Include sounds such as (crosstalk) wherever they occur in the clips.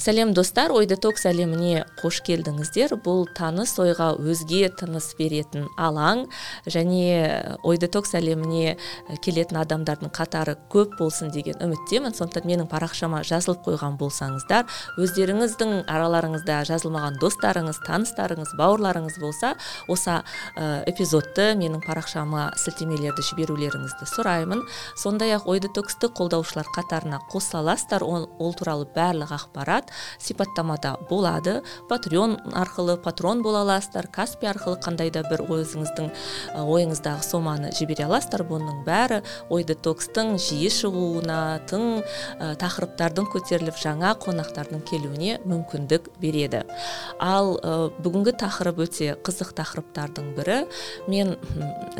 сәлем достар. Ой детокс әлеміне қош келдіңіздер. Бұл таныс ойға өзге тыныс беретін алаң және ой детокс әлеміне келетін адамдардың қатары көп болсын деген үміттемін. Сондықтан менің парақшама жазылып қойған болсаңыздар өздеріңіздің араларыңызда жазылмаған достарыңыз таныстарыңыз бауырларыңыз болса осы эпизодты менің парақшама сілтемелерді жіберулеріңізді сұраймын. Сондай ақ ой детоксты қолдаушылар қатарына қоса аласыздар. Ол, ол туралы барлық ақпарат сипаттамада болады. Патреон арқылы патрон бола аласыздар. Каспи арқылы қандай да бір өзіңіздің ойыңыздағы соманы жібере аласыздар. Бұның бәрі ой детокстың жиі шығуына тың ә, тақырыптардың көтеріліп жаңа қонақтардың келуіне мүмкіндік береді. Ал ә, бүгінгі тақырып өте қызық тақырыптардың бірі. Мен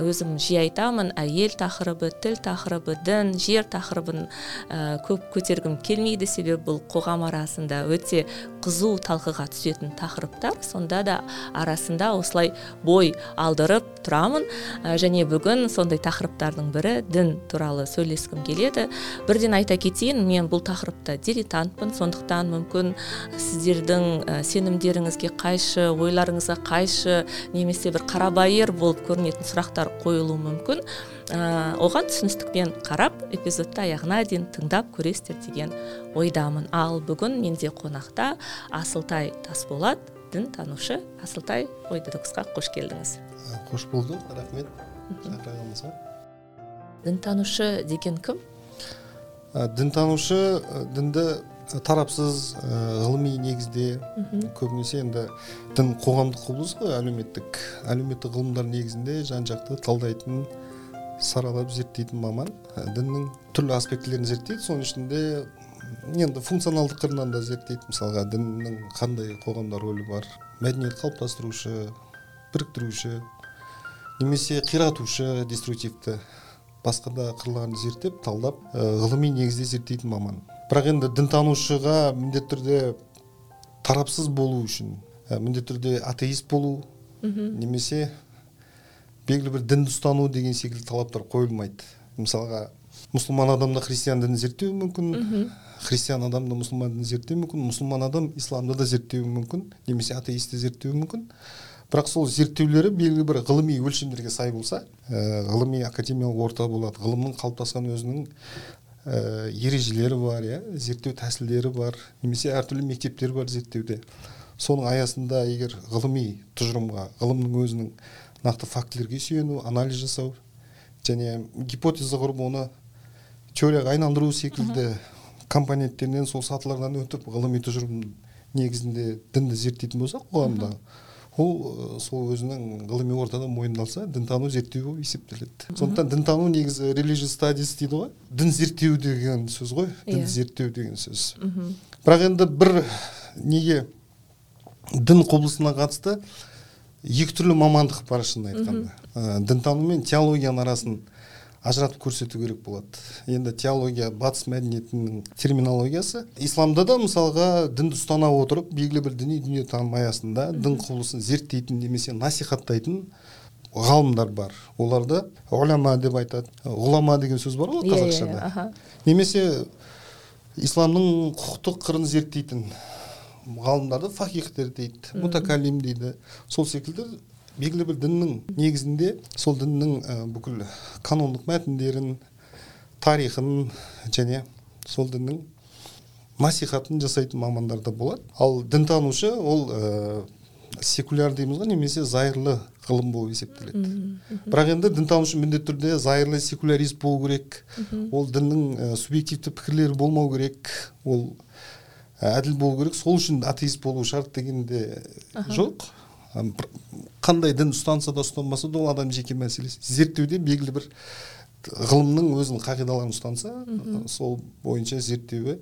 өзім жиі айтамын. Әйел тақырыбы тіл тақырыбы дін жер тақырыбын ә, көп көтергім келмейді. Себебі бұл қоғам арасында өте қызу талқыға түсетін тақырыптар. Сонда да арасында осылай бой алдырып тұрамын. Ә, және бүгін сондай тақырыптардың бірі дін туралы сөйлескім келеді. Бірден айта кетейін мен бұл тақырыпта дилетантпын. Сондықтан мүмкін сіздердің ә, сенімдеріңізге қайшы ойларыңызға қайшы немесе бір қарабайыр болып көрінетін сұрақтар қойылуы мүмкін. Ә, оған түсіністікпен қарап эпизодты аяғына дейін тыңдап көресіздер деген ойдамын. Ал бүгін менде қонақта асылтай тасболат танушы асылтай ой қош келдіңіз. Қош болдық рахмет. Шақырғаныңызға дінтанушы деген кім? Дінтанушы дінді тарапсыз ғылыми негізде көбінесе енді дін қоғамдық құбылыс қой әлеуметтік. Әлеуметтік ғылымдар негізінде жан жақты талдайтын саралап зерттейтін маман. Діннің түрлі аспектілерін зерттейді. Соның ішінде енді функционалдық қырынан да зерттейді. Мысалға діннің қандай қоғамда рөлі бар? Мәдениет қалыптастырушы біріктіруші немесе қиратушы деструктивті басқа да қырларын зерттеп талдап ғылыми негізде зерттейтін маман. Бірақ енді дінтанушыға міндетті түрде тарапсыз болу үшін міндетті түрде атеист болу немесе белгілі бір дінді ұстану деген секілді талаптар қойылмайды. Мысалға мұсылман адамда христиан дінін зерттеуі мүмкін христиан адамда мұсылман дінін зерттеуі мүмкін мұсылман адам исламды да зерттеуі мүмкін немесе атеистті зерттеуі мүмкін. Бірақ сол зерттеулері белгілі бір ғылыми өлшемдерге сай болса ә, ғылыми академиялық орта болады ғылымның қалыптасқан өзінің ә, ережелері бар иә зерттеу тәсілдері бар немесе әртүрлі мектептер бар зерттеуде. Соның аясында егер ғылыми тұжырымға ғылымның өзінің нақты фактілерге сүйену анализ жасау және гипотеза құрып оны теорияға айналдыру секілді компоненттерінен сол сатылардан өтіп ғылыми тұжырым негізінде дінді зерттейтін болса қоғамда ол сол өзінің ғылыми ортада мойындалса дінтану зерттеу болып есептеледі. Сондықтан дінтану негізі religious studies дейді ғой. Дін зерттеу деген сөз ғой. Дін зерттеу деген сөз. Бірақ енді бір неге дін құбылысына қатысты екі түрлі мамандық бар шынын айтқанда. Ә, дінтану мен теологияның арасын ажыратып көрсету керек болады. Енді теология батыс мәдениетінің терминологиясы. Исламда да мысалға дінді ұстана отырып белгілі бір діни дүниетаным аясында дін құбылысын зерттейтін немесе насихаттайтын ғалымдар бар. Оларды ғұлама деп айтады. Ғұлама деген сөз бар ғой қазақшада. немесе исламның құқықтық қырын зерттейтін ғалымдарды фахихтер дейді мутакалим дейді. Сол секілді белгілі бір діннің негізінде сол діннің ә, бүкіл канондық мәтіндерін тарихын және сол діннің насихатын жасайтын мамандар да болады. Ал дінтанушы ол ә, секуляр дейміз ғой немесе зайырлы ғылым болып есептеледі. Бірақ енді дінтанушы міндетті түрде зайырлы секулярист болу керек. Ол діннің ә, субъективті пікірлері болмау керек. Ол әділ болу керек. Сол үшін атеист болу шарт деген де жоқ. Қандай дін ұстанса да ұстанбаса да ол адам жеке мәселесі. Зерттеуде белгілі бір ғылымның өзінің қағидаларын ұстанса сол бойынша зерттеуі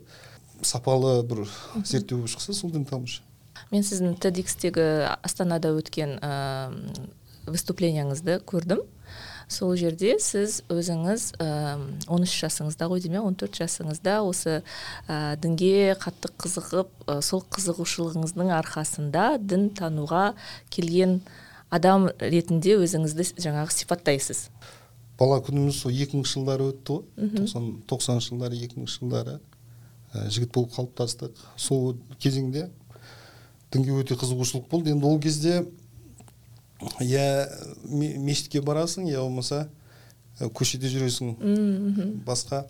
сапалы бір зерттеу болып шықса сол дінтанушы мен сіздің тедикстегі астанада өткен ә, выступлениеңізді көрдім. Сол жерде сіз өзіңіз он үш жасыңызда ғой деймін он төрт жасыңызда осы ә, дінге қатты қызығып ә, сол қызығушылығыңыздың арқасында дін тануға келген адам ретінде өзіңізді жаңағы сипаттайсыз. Бала күніміз сол екі мыңыншы жылдары өтті ғой. Тоқсан тоқсаныншы жылдары екі мыңыншы жылдары жігіт болып қалыптастық. Сол кезеңде дінге өте қызығушылық болды. Енді ол кезде я мешітке барасың я болмаса көшеде жүресің. Басқа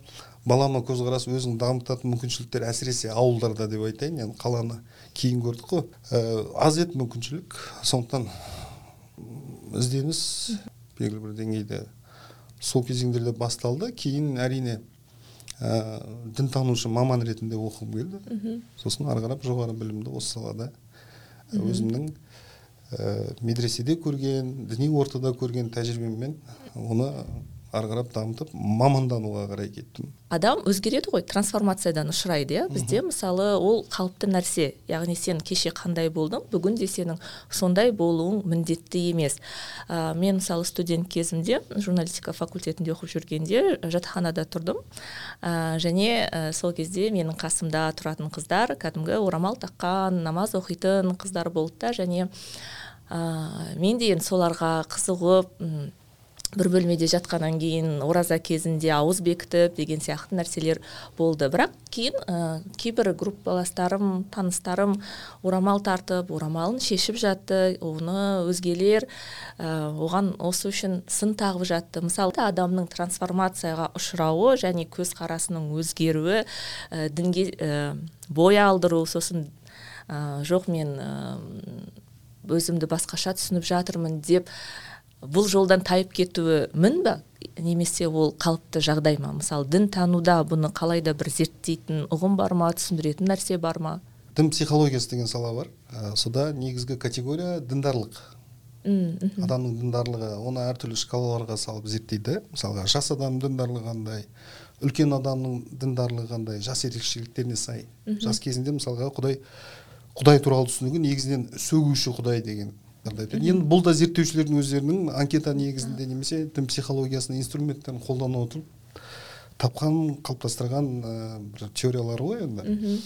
балама көзқарас өзің дамытатын мүмкіншіліктер әсіресе ауылдарда деп айтайын енді қаланы кейін көрдік қой. Ә, аз еді мүмкіншілік сондықтан ізденіс белгілі бір деңгейде сол кезеңдерде басталды. Кейін әрине ә, дінтанушы маман ретінде оқығым келді. Сосын ары қарап жоғары білімді осы салада өзімнің ә, медреседе көрген діни ортада көрген тәжірибеммен оны ары қарап дамытып мамандануға қарай кеттім. Адам өзгереді ғой трансформациядан ұшырайды иә? Бізде мысалы ол қалыпты нәрсе. Яғни сен кеше қандай болдың бүгін де сенің сондай болуың міндетті емес. Ә, мен мысалы студент кезімде журналистика факультетінде оқып жүргенде жатақханада тұрдым. Ә, және ә, сол кезде менің қасымда тұратын қыздар кәдімгі орамал таққан намаз оқитын қыздар болды да. Және ә, мен де енді соларға қызығып бір бөлмеде жатқаннан кейін ораза кезінде ауыз бекітіп деген сияқты нәрселер болды. Бірақ кейін ә, кейбір группаластарым таныстарым орамал тартып орамалын шешіп жатты. Оны өзгелер ә, оған осы үшін сын тағып жатты. Мысалы адамның трансформацияға ұшырауы және көзқарасының өзгеруі ә, дінге ә, бой алдыру сосын ә, жоқ мен өзімді басқаша түсініп жатырмын деп бұл жолдан тайып кетуі мін ба немесе ол қалыпты жағдай ма? Мысалы дін тануда бұны қалай да бір зерттейтін ұғым бар ма түсіндіретін нәрсе бар ма? Дін психологиясы деген сала бар. Ә, сода негізгі категория діндарлық. Мхм. Адамның діндарлығы оны әртүрлі шкалаларға салып зерттейді. Мысалға жас адамның діндарлығы қандай үлкен адамның діндарлығы қандай жас ерекшеліктеріне сай. Жас кезінде мысалға құдай құдай туралы түсінігі негізінен сөгуші құдай деген енді бұл да зерттеушілердің өздерінің анкета негізінде немесе дін психологиясының инструменттерін қолдана отырып тапқан қалыптастырған ә, бір теориялары ғой енді.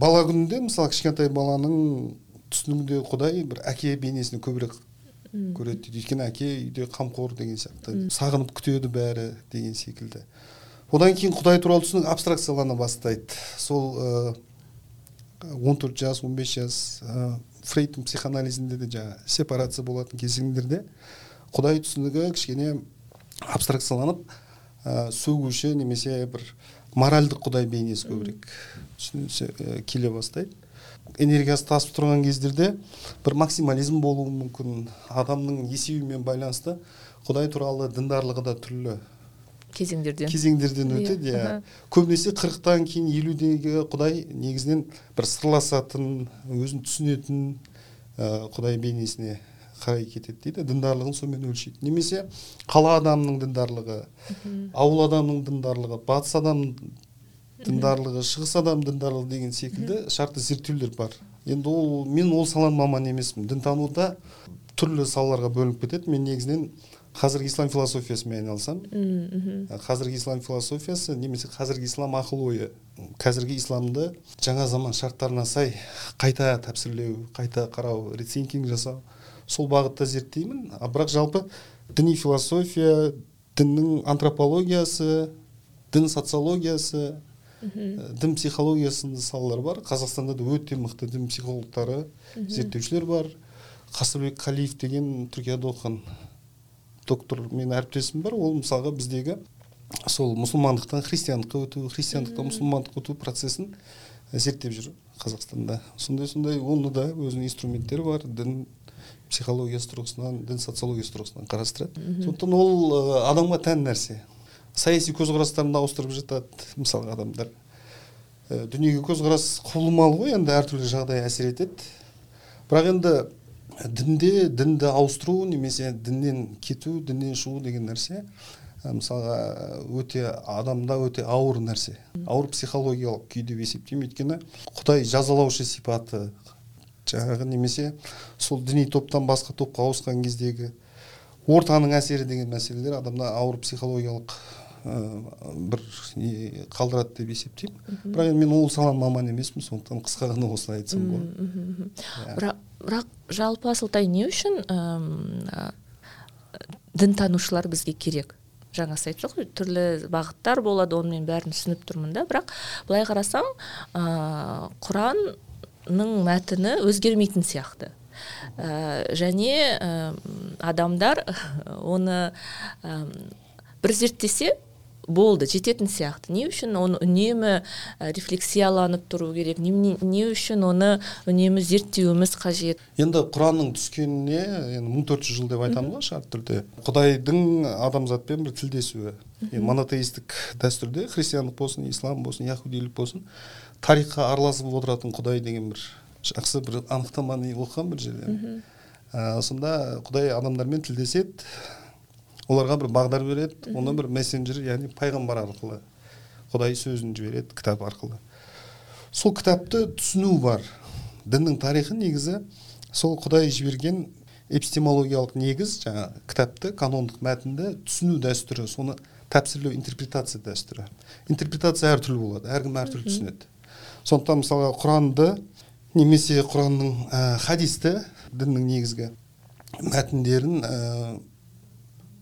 Бала күнінде мысалы кішкентай баланың түсінігінде құдай бір әке бейнесін көбірек көреді дейді. Өйткені әке үйде қамқор деген сияқты. Сағынып күтеді бәрі деген секілді. Одан кейін құдай туралы түсінік абстракциялана бастайды. Сол он төрт жас он бес жас фрейдтің психоанализінде де жаңағы сепарация болатын кезеңдерде құдай түсінігі кішкене абстракцияланып ә, сөгуші немесе бір моральдық құдай бейнесі көбірек ә, келе бастайды. Энергиясы тасып тұрған кездерде бір максимализм болуы мүмкін. Адамның есеюімен байланысты құдай туралы діндарлығы да түрлі кезеңдерден. Кезеңдерден иә, өтеді иә. көбінесе қырықтан кейін елудегі құдай негізінен бір сырласатын өзін түсінетін ә, құдай бейнесіне қарай кетеді дейді. Діндарлығын сонымен өлшейді. Немесе қала адамының діндарлығы ауыл адамның діндарлығы батыс адамның діндарлығы шығыс адам діндарлығы деген секілді шартты зерттеулер бар. Енді ол мен ол саланың маманы емеспін. Дінтануда түрлі салаларға бөлініп кетеді. Мен негізінен қазіргі ислам философиясымен айналысамын. Қазіргі ислам философиясы немесе қазіргі ислам ақыл ойы қазіргі исламды жаңа заман шарттарына сай қайта тәпсірлеу қайта қарау рецинкинг жасау сол бағытта зерттеймін. А бірақ жалпы діни философия діннің антропологиясы дін социологиясы дін психологиясы сынды салалар бар. Қазақстанда да өте мықты дін психологтары зерттеушілер бар. Қасырбек қалиев деген түркияда оқыған доктор менің әріптесім бар. Ол мысалға біздегі сол мұсылмандықтан христиандыққа өту христиандықтан мұсылмандыққа өту процесін зерттеп жүр қазақстанда. Сондай сондай оны да өзінің инструменттері бар. Дін психологиясы тұрғысынан дін социологиясы тұрғысынан қарастырады. Сондықтан ол адамға тән нәрсе. Саяси көзқарастарын да ауыстырып жатады мысалға адамдар. Дүниеге көзқарас құбылмалы ғой енді әртүрлі жағдай әсер етеді. Бірақ енді дінде дінді ауыстыру немесе діннен кету діннен шығу деген нәрсе мысалға өте адамда өте ауыр нәрсе. Ауыр психологиялық күй деп есептеймін. Өйткені құдай жазалаушы сипаты. Жаңағы немесе сол діни топтан басқа топқа ауысқан кездегі ортаның әсері деген мәселелер адамда ауыр психологиялық ә, бір қалдырады деп есептеймін. Бірақ енді мен ол саланың маманы емеспін сондықтан қысқа ғана осылай айтсам болады. бірақ бірақ жалпы асылтай не үшін дінтанушылар бізге керек? Жаңа сіз ғой түрлі бағыттар болады оны мен бәрін түсініп тұрмын да. Бірақ былай қарасаң ә, құранның мәтіні өзгермейтін сияқты. Ә, және ә, адамдар (laughs) оны ә, бір зерттесе болды жететін сияқты. Не үшін оны үнемі ә, рефлексияланып тұру керек не, не үшін оны үнемі зерттеуіміз қажет? Енді құранның түскеніне енді мың төрт жүз жыл деп айтамыз ғой шартты түрде. Құдайдың адамзатпен бір тілдесуі. Енді монотеистік дәстүрде христиандық болсын ислам болсын яхудилік болсын тарихқа араласып отыратын құдай деген бір жақсы бір анықтаманы оқыған бір жерден ә, сонда құдай адамдармен тілдеседі оларға бір бағдар береді оны бір мессенджер яғни пайғамбар арқылы құдай сөзін жібереді кітап арқылы. Сол кітапты түсіну бар. Діннің тарихы негізі сол құдай жіберген эпистемологиялық негіз жаңа кітапты канондық мәтінді түсіну дәстүрі соны тәпсірлеу интерпретация дәстүрі. Интерпретация әртүрлі болады әркім әртүрлі түсінеді. Сондықтан мысалға құранды немесе құранның ә, хадисті діннің негізгі мәтіндерін ә,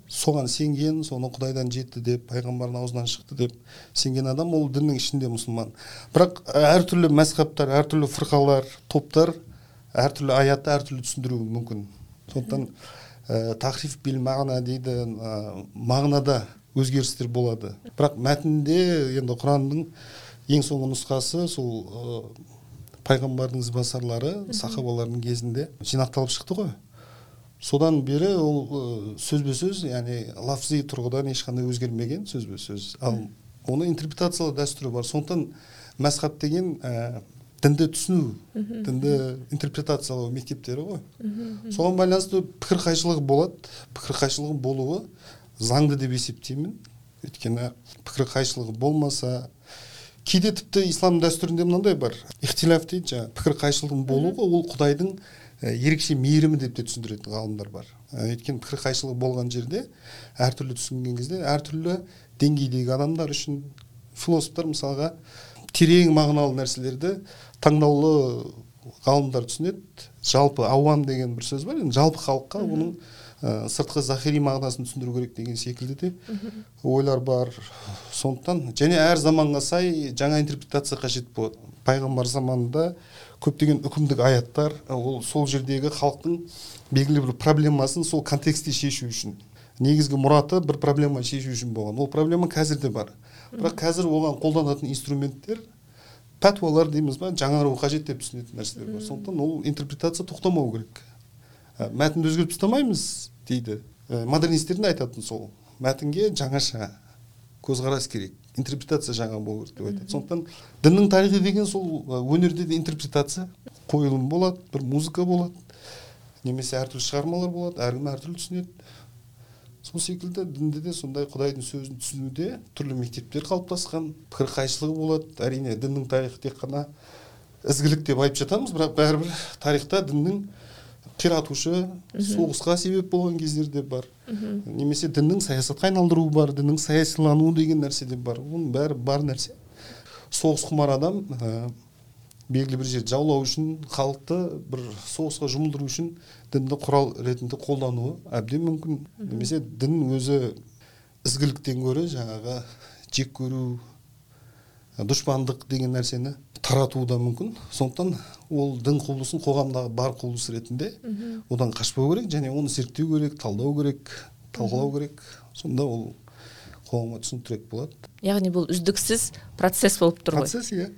соған сенген соны құдайдан жетті деп пайғамбардың аузынан шықты деп сенген адам ол діннің ішінде мұсылман. Бірақ әртүрлі мәзһабтар әртүрлі фырқалар топтар әртүрлі аятты әртүрлі түсіндіруі мүмкін. Сондықтан ә, тахриф бил мағына дейді ә, мағынада өзгерістер болады. Бірақ мәтінде енді құранның ең соңғы нұсқасы сол ә, пайғамбардың ізбасарлары сахабалардың кезінде жинақталып шықты ғой. Содан бері ол сөзбе сөз яғни лафзи тұрғыдан ешқандай өзгермеген сөзбе сөз ал оны интерпретациялау дәстүрі бар. Сондықтан мәзхаб деген ә, дінді түсіну дінді интерпретациялау мектептері ғой. Соған байланысты пікір қайшылығы болады. Пікір қайшылығы болуы заңды деп есептеймін. Өйткені пікір қайшылығы болмаса кейде тіпті ислам дәстүрінде мынандай бар. Ихтиляф дейді жаңағы пікір қайшылығының болуы ол құдайдың ерекше мейірімі деп те түсіндіретін ғалымдар бар. Өйткені пікір қайшылық болған жерде әртүрлі түсінген кезде әртүрлі деңгейдегі адамдар үшін философтар мысалға терең мағыналы нәрселерді таңдаулы ғалымдар түсінеді. Жалпы ауам деген бір сөз бар. Енді жалпы халыққа оның ә, сыртқы захири мағынасын түсіндіру керек деген секілді де ойлар бар. Сондықтан және әр заманға сай жаңа интерпретация қажет болады. Пайғамбар заманында көптеген үкімдік аяттар ол сол жердегі халықтың белгілі бір проблемасын сол контекстте шешу үшін. Негізгі мұраты бір проблема шешу үшін болған. Ол проблема қазір де бар. Бірақ қазір оған қолданатын инструменттер пәтуалар дейміз ба жаңару қажет деп түсінетін нәрселер бар. Сондықтан ол интерпретация тоқтамау керек. Ә, мәтінді өзгертіп тастамаймыз дейді. Ә, модернисттер де айтатын сол. Мәтінге жаңаша көзқарас керек. Интерпретация жаңа болу керек деп айтады. Сондықтан діннің тарихы деген сол өнерде де интерпретация. Қойылым болады бір музыка болады немесе әртүрлі шығармалар болады әркім әртүрлі түсінеді. Сол секілді дінде де сондай құдайдың сөзін түсінуде түрлі мектептер қалыптасқан пікір қайшылығы болады. Әрине діннің тарихы тек қана ізгілік деп айтып жатамыз бірақ бәрібір тарихта діннің қиратушы соғысқа себеп болған кездер де бар. Немесе діннің саясатқа айналдыруы бар діннің саясилануы деген нәрсе де бар. Оның бәрі бар нәрсе. Соғыс құмар адам ә, белгілі бір жерді жаулау үшін халықты бір соғысқа жұмылдыру үшін дінді құрал ретінде қолдануы әбден мүмкін. Немесе дін өзі ізгіліктен гөрі жаңағы жек көру дұшпандық деген нәрсені таратуы да мүмкін. Сондықтан ол дін құбылысын қоғамдағы бар құбылыс ретінде одан қашпау керек және оны зерттеу керек талдау керек талқылау керек. Сонда ол қоғамға түсініктірек болады. Яғни бұл үздіксіз процесс болып тұр ғой. Процесс иә.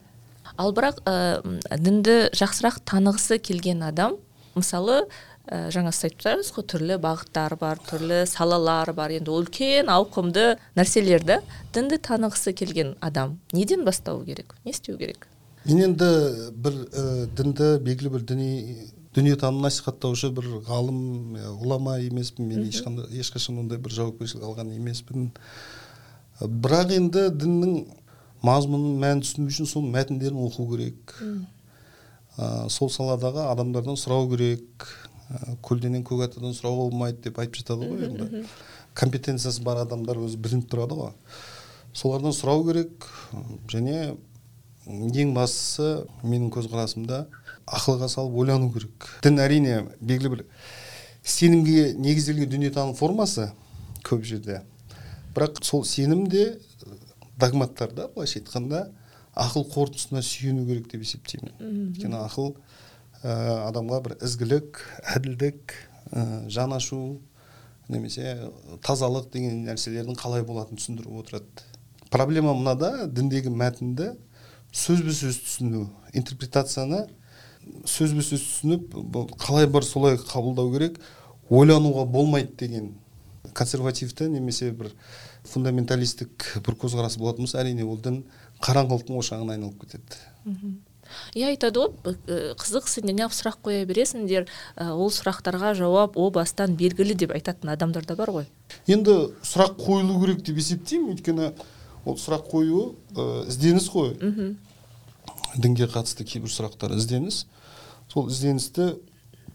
Ал бірақ ә, дінді жақсырақ танығысы келген адам мысалы ә, жаңа сіз айтып жатырсыз ғой түрлі бағыттар бар түрлі салалар бар. Енді ол үлкен ауқымды нәрселерді дінді танығысы келген адам неден бастау керек не істеу керек? Мен енді бір ә, дінді белгілі бір діни дүниетанымды насихаттаушы бір ғалым ғұлама емеспін. Мен ешқандай ешқашан ондай бір жауапкершілік алған емеспін. Бірақ енді діннің мазмұнын мәнін түсіну үшін соның мәтіндерін оқу керек. Ә, сол саладағы адамдардан сұрау керек. Көлденең көк атадан сұрауға болмайды деп айтып жатады ғой енді. компетенциясы бар адамдар өзі білініп тұрады ғой. Солардан сұрау керек. Және ең бастысы менің көзқарасымда ақылға салып ойлану керек. Дін әрине белгілі бір сенімге негізделген дүниетаным формасы көп жерде. Бірақ сол сенім де догматтар да былайша айтқанда ақыл қорытындысына сүйену керек деп есептеймін. Өйткені ақыл ә, адамға бір ізгілік әділдік ә, жан ашу немесе тазалық деген нәрселердің қалай болатынын түсіндіріп отырады. Проблема мынада діндегі мәтінді сөзбе сөз түсіну интерпретацияны сөзбе сөз түсініп қалай бар солай қабылдау керек ойлануға болмайды деген консервативті немесе бір фундаменталистік бір көзқарас болатын болса әрине ол дін қараңғылықтың ошағына айналып кетеді. Иә айтады ғой қызық сендер неғып сұрақ қоя бересіңдер ол сұрақтарға жауап о бастан белгілі деп айтатын адамдар да бар ғой. Енді сұрақ қойылу керек деп есептеймін өйткені ол сұрақ қою ә, ізденіс қой. Мхм. Дінге қатысты кейбір сұрақтар ізденіс. Сол ізденісті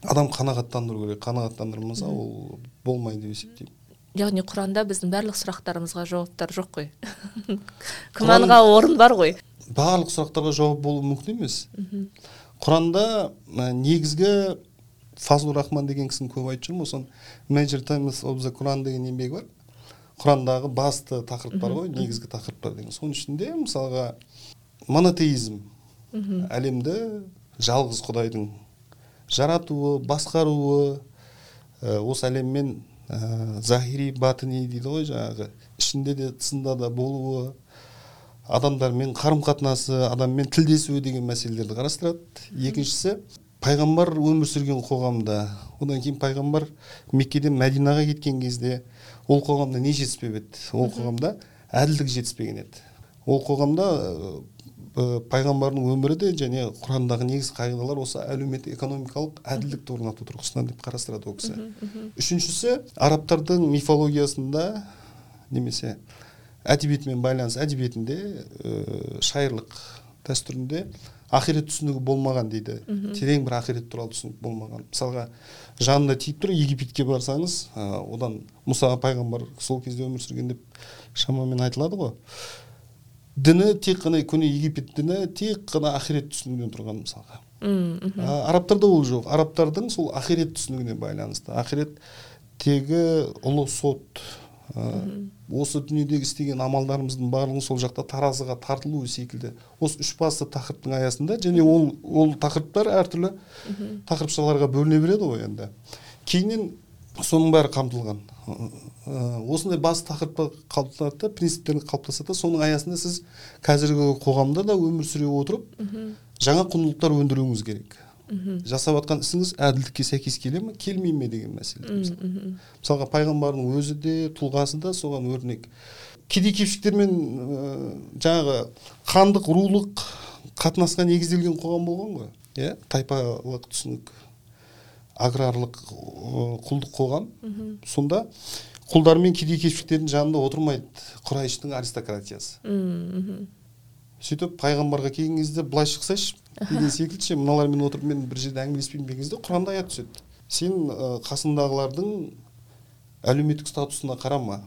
адам қанағаттандыру керек. Қанағаттандырмаса ол болмайды деп есептеймін. Яғни құранда біздің барлық сұрақтарымызға жауаптар жоқ қой. (laughs) Күмәнға орын бар ғой. Барлық сұрақтарға жауап болуы мүмкін емес. Құранда негізгі фазлур рахман деген кісінің көп айтып жүрмін. Осы major themes of the Quran деген еңбегі бар. Құрандағы басты тақырыптар ғой негізгі тақырыптар деген. Соның ішінде мысалға монотеизм. Әлемді жалғыз құдайдың жаратуы басқаруы ә, осы әлеммен ә, захири батыни дейді ғой жаңағы. Ішінде де тысында да болуы адамдармен қарым қатынасы адаммен тілдесуі деген мәселелерді қарастырады. Екіншісі пайғамбар өмір сүрген қоғамда одан кейін пайғамбар меккеден мәдинаға кеткен кезде ол қоғамда не жетіспеп еді? Ол қоғамда әділдік жетіспеген еді. Ол қоғамда пайғамбардың өмірі де және құрандағы негізгі қағидалар осы әлеуметтік экономикалық әділдікті орнату тұрғысынан деп қарастырады ол кісі. Үшіншісі арабтардың мифологиясында немесе әдебиетімен байланыс әдебиетінде ә, шайырлық дәстүрінде ақирет түсінігі болмаған дейді. Терең бір ақирет туралы түсінік болмаған. Мысалға жанында тиіп тұр египетке барсаңыз ә, одан мұса пайғамбар сол кезде өмір сүрген деп шамамен айтылады ғой. Діні тек қана көне египет діні тек қана ақирет түсінігінен тұрған мысалға. Арабтарда ол жоқ. Арабтардың сол ақирет түсінігіне байланысты. Ақирет тегі ұлы сот осы дүниедегі істеген амалдарымыздың барлығын сол жақта таразыға тартылуы секілді. Осы үш басты тақырыптың аясында және ол ол тақырыптар әртүрлі тақырыпшаларға бөліне береді ғой енді. Кейіннен соның бәрі қамтылған. Осындай басты тақырыпқа қалыптасады да принциптер қалыптасады да соның аясында сіз қазіргі қоғамда да өмір сүре отырып жаңа құндылықтар өндіруіңіз керек. Жасап жатқан ісіңіз әділдікке сәйкес келе ме келмей ме деген мәселе мысалға пайғамбардың өзі де тұлғасы да соған өрнек. Кедей кепшіктермен ә, жаңағы хандық рулық қатынасқа негізделген қоғам болған ғой. Иә тайпалық түсінік аграрлық құлдық қоғам. Сонда құлдар мен кедей кепшіктердің жанында отырмайды құрайыштың аристократиясы. Сөйтіп пайғамбарға келген кезде былай шықсайшы. Деген секілді ше мыналармен отырып мен бір жерде әңгімелеспеймін деген кезде құранда аят түседі. Сен қасыңдағылардың әлеуметтік статусына қарама.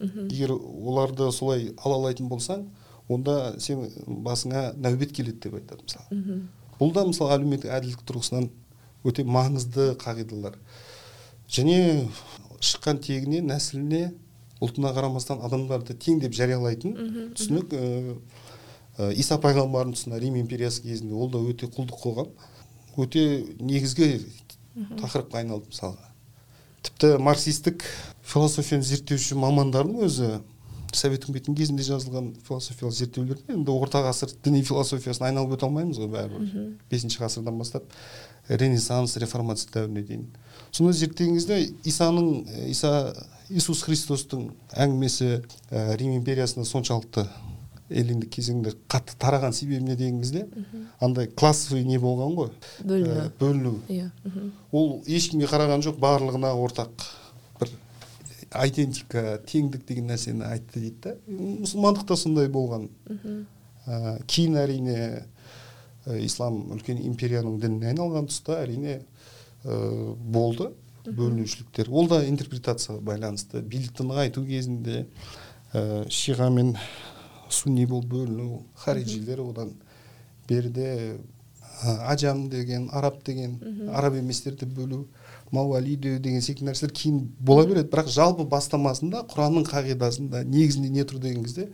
Егер оларды солай алалайтын болсаң онда сен басыңа нәубет келеді деп айтады мысалы. Бұл да мысалы әлеуметтік әділдік тұрғысынан өте маңызды қағидалар. Және шыққан тегіне нәсіліне ұлтына қарамастан адамдарды тең деп жариялайтын түсінік иса пайғамбардың тұсында рим империясы кезінде ол да өте құлдық қоғам. Өте негізгі тақырыпқа айналды мысалға. Тіпті марксистік философияны зерттеуші мамандардың өзі совет үкіметінің кезінде жазылған философиялық зерттеулерде енді орта ғасыр діни философиясына айналып өте алмаймыз ғой бәрібір. Бесінші ғасырдан бастап ренессанс реформация дәуіріне дейін. Соны зерттеген кезде исаның иса иисус христостың әңгімесі ә, рим империясында соншалықты эллиндік кезеңде қатты тараған себебі не деген кезде андай классовый не болған ғой? Бөліну. Ә, бөліну. Иә ол ешкімге қараған жоқ барлығына ортақ бір айдентика теңдік деген нәрсені айтты дейді да. Мұсылмандықта сондай болған. Ә, кейін әрине Э, ислам үлкен империяның дініне айналған тұста әрине ә, болды бөлінушіліктер. Ол да интерпретацияға байланысты. Билікті нығайту кезінде ә, шиға мен сунни болып бөліну харижилер одан беріде ә, аджам деген араб деген араб еместерді бөлу мауалиде деген секілді нәрселер кейін бола береді бірақ жалпы бастамасында құранның қағидасында негізінде не тұр деген кезде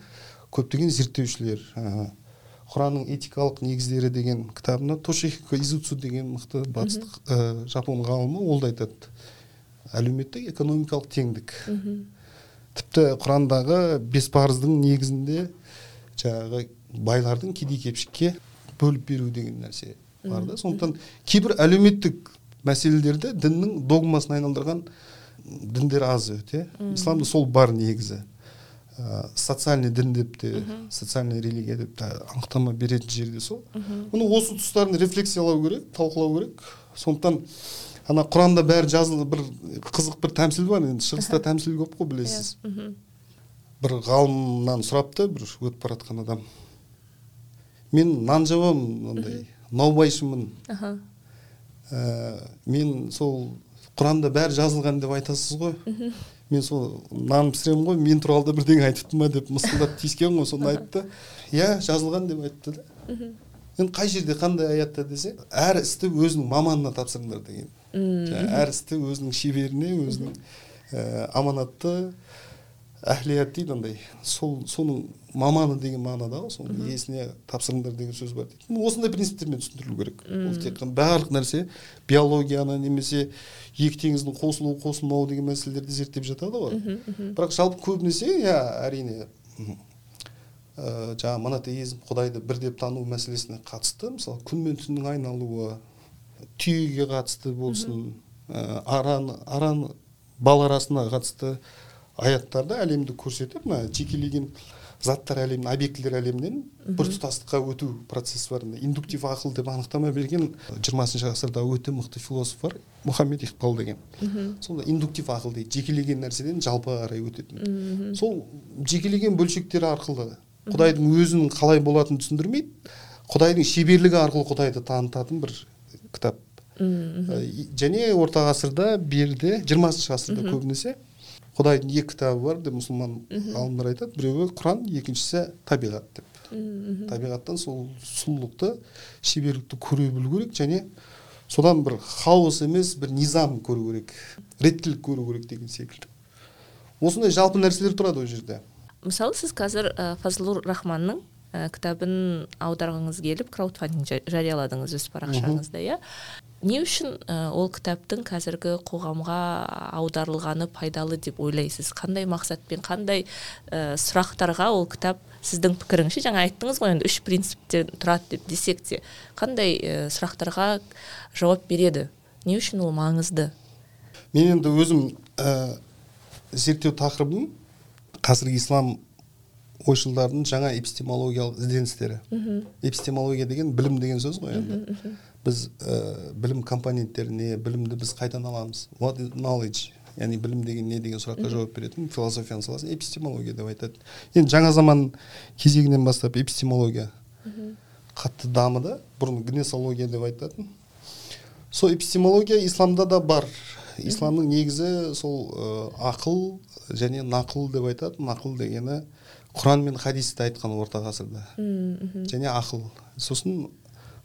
көптеген зерттеушілер құранның этикалық негіздері деген кітабында тошихико изуцу деген мықты батыстық ә, жапон ғалымы ол да айтады әлеуметтік экономикалық теңдік тіпті құрандағы бес парыздың негізінде жаңағы байлардың кедей кепшікке бөліп беру деген нәрсе бар да. Сондықтан кейбір әлеуметтік мәселелерді діннің догмасына айналдырған діндер аз өте. Исламда сол бар негізі. Ә, социальный дін деп те социальный религия деп те анықтама беретін жерде сол. Мұны осы тұстарын рефлексиялау керек талқылау керек. Сондықтан ана құранда бәрі жазылды бір қызық бір тәмсіл бар. Енді шығыста тәмсіл көп қой білесіз. Иә, бір ғалымнан сұрапты бір өтіп бара жатқан адам. Мен нан жабамын андай наубайшымын. Ә, мен сол құранда бәрі жазылған деп айтасыз ғой. Мен сол нан пісіремін ғой мен туралы да бірдеңе айтыпты ма деп мысқылдап тиіскен ғой соны айтты. Иә жазылған деп айтты да. Енді қай жерде қандай аятта десе әр істі өзінің маманына тапсырыңдар деген. Әр істі өзінің шеберіне өзінің ә, аманатты әхлият дейді андай сол соның маманы деген мағынада ғой соның иесіне тапсырыңдар деген сөз бар дейді. Осындай принциптермен түсіндірілу керек. Ол тек қана барлық нәрсе биологияны немесе екі теңіздің қосылу қосылмауы деген мәселелерді зерттеп жатады ғой. Бірақ жалпы көбінесе иә әрине ә, жаңағы монотеизм құдайды бір деп тану мәселесіне қатысты. Мысалы күн мен түннің айналуы түйеге қатысты болсын ә, аран аран бал арасына қатысты аяттарда әлемді көрсетіп мына жекелеген заттар әлемінен объектілер әлемінен біртұтастыққа өту процесі бар. Индуктив ақыл деп анықтама берген жиырмасыншы ғасырда өте мықты философ бар мұхаммед иқбал деген. Сонда индуктив ақыл дейді жекелеген нәрседен жалпыға қарай өтетін. Сол жекелеген бөлшектер арқылы құдайдың өзінің қалай болатынын түсіндірмейді құдайдың шеберлігі арқылы құдайды танытатын бір кітап. Және орта ғасырда берде жиырмасыншы ғасырда көбінесе. Құдайдың екі кітабы бар деп мұсылман ғалымдар айтады. Біреуі құран екіншісі табиғат деп. Табиғаттан сол сұлулықты шеберлікті көре білу керек және содан бір хаос емес бір низам көру керек реттілік көру керек деген секілді. Осындай жалпы нәрселер тұрады ол жерде. Мысалы сіз қазір ә, фазлур рахманның ә, кітабын аударғыңыз келіп краудфандинг жарияладыңыз өз парақшаңызда иә? Не үшін ә, ол кітаптың қазіргі қоғамға аударылғаны пайдалы деп ойлайсыз? Қандай мақсатпен қандай ә, сұрақтарға ол кітап сіздің пікіріңізше? Жаңа айттыңыз ғой енді үш принциптен тұрады деп десек те қандай ә, сұрақтарға жауап береді? Не үшін ол маңызды? Мен енді өзім ә, зерттеу тақырыбым қазіргі ислам ойшылдарының жаңа эпистемологиялық ізденістері. Эпистемология деген білім деген сөз ғой енді. Біз ә, білім компоненттеріне білімді біз қайдан аламыз what is knowledge? Яғни білім деген не деген сұраққа жауап беретін философияның саласы эпистемология деп айтады енді жаңа заман кезегінен бастап эпистемология қатты дамыды бұрын гнесология деп айтатын сол эпистемология исламда да бар исламның негізі сол ә, ақыл және нақыл деп айтады нақыл дегені құран мен хадисті айтқан орта ғасырда және ақыл сосын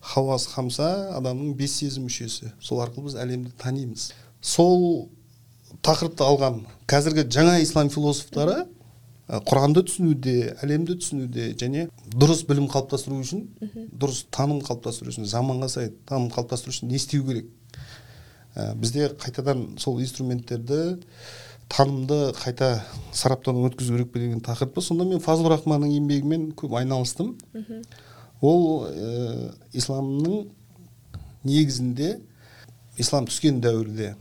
хауас хамса адамның бес сезім мүшесі. Сол арқылы біз әлемді танимыз. Сол тақырыпты алған қазіргі жаңа ислам философтары құранды түсінуде әлемді түсінуде және дұрыс білім қалыптастыру үшін дұрыс таным қалыптастыру үшін заманға сай таным қалыптастыру үшін не істеу керек? Ә, бізде қайтадан сол инструменттерді танымды қайта сараптаудан өткізу керек пе деген тақырып сонда мен фазыл рахманның еңбегімен көп айналыстым. Ол ә, исламның негізінде ислам түскен дәуірде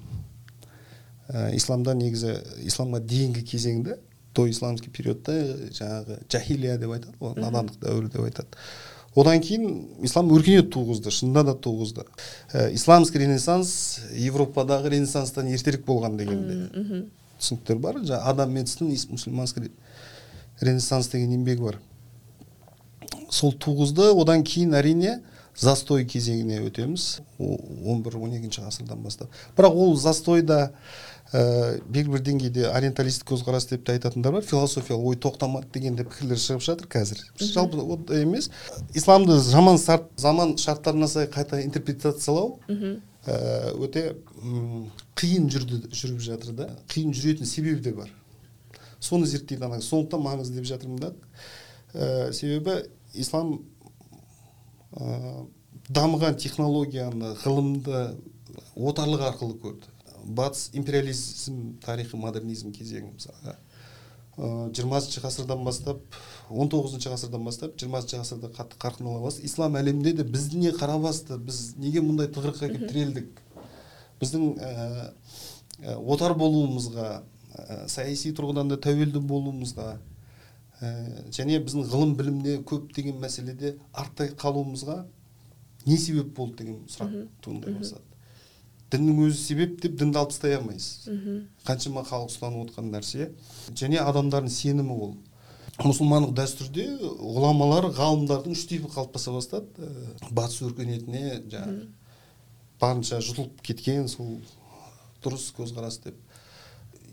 ә, исламда негізі исламға дейінгі кезеңде до исламский периодта жаңағы жахилия деп айтады ғой надандық дәуірі деп айтады. Одан кейін ислам өркениет туғызды шынында да туғызды. Ә, исламский ренессанс европадағы ренессанстан ертерек болған дегенде. Түсініктер бар жаңағы адам медстің мусульманский ренессанс деген еңбегі бар. Сол туғызды. Одан кейін әрине застой кезеңіне өтеміз. Он бір он екінші ғасырдан бастап. Бірақ ол застойда ә, белгілі бір деңгейде ориенталистік көзқарас деп те айтатындар бар. Философиялық ой тоқтамады деген де пікірлер шығып жатыр қазір. Жалпы ондай емес. Исламды заман, заман шарттарына сай қайта интерпретациялау ә, өте қиын жүрді жүріп жатыр да. Қиын жүретін себебі де бар. Соны зерттейді ана сондықтан маңызды деп жатырмын да. Ә, себебі ислам ә, дамыған технологияны ғылымды отарлық арқылы көрді. Батыс империализм тарихи модернизм кезеңі мысалға. Жиырмасыншы ғасырдан бастап он тоғызыншы ғасырдан бастап жиырмасыншы ғасырда қатты қарқын ала бастады ислам әлемінде де біз не қара басты біз неге мұндай тығырыққа келіп тірелдік біздің ә, отар болуымызға ә, саяси тұрғыдан да тәуелді болуымызға ә, және біздің ғылым білімде көптеген мәселеде артта қалуымызға не себеп болды деген сұрақ туындай бастады. Діннің өзі себеп деп дінді алып тастай алмайсыз қаншама халық ұстанып отқан нәрсе. Және адамдардың сенімі ол. Мұсылмандық дәстүрде ғұламалар ғалымдардың үш типі қалыптаса бастады. Батыс өркениетіне жаңағы барынша жұтылып кеткен сол дұрыс көзқарас деп.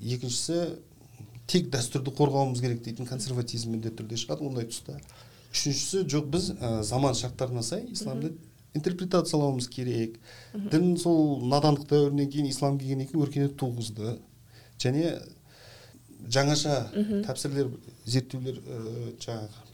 Екіншісі тек дәстүрді қорғауымыз керек дейтін консерватизм міндетті түрде шығады ондай тұста. Үшіншісі жоқ біз ә, заман шарттарына сай исламды интерпретациялауымыз керек. Дін сол надандық дәуірінен кейін ислам келгеннен кейін өркениет туғызды. Және жаңаша тәпсірлер зерттеулер ә, жаңағы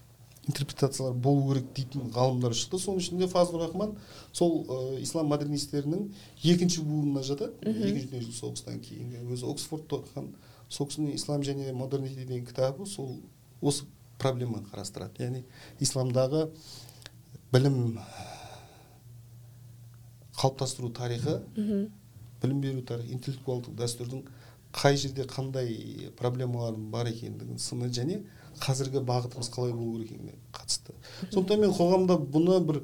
интерпретациялар болу керек дейтін ғалымдар шықты. Соның ішінде фазлur рахман сол ә, ислам модернистерінің екінші буынына жатады. Екінші дүниежүзілік соғыстан кейінгі өзі оксфордта оқыған сол кісінің ислам және модернити деген кітабы сол осы проблеманы қарастырады. Яғни исламдағы білім қалыптастыру тарихы білім беру тарихы интеллектуалдық дәстүрдің қай жерде қандай проблемалардың бар екендігін сыны және қазіргі бағытымыз қалай болу керек екеніне қатысты сондықтан мен қоғамда бұны бір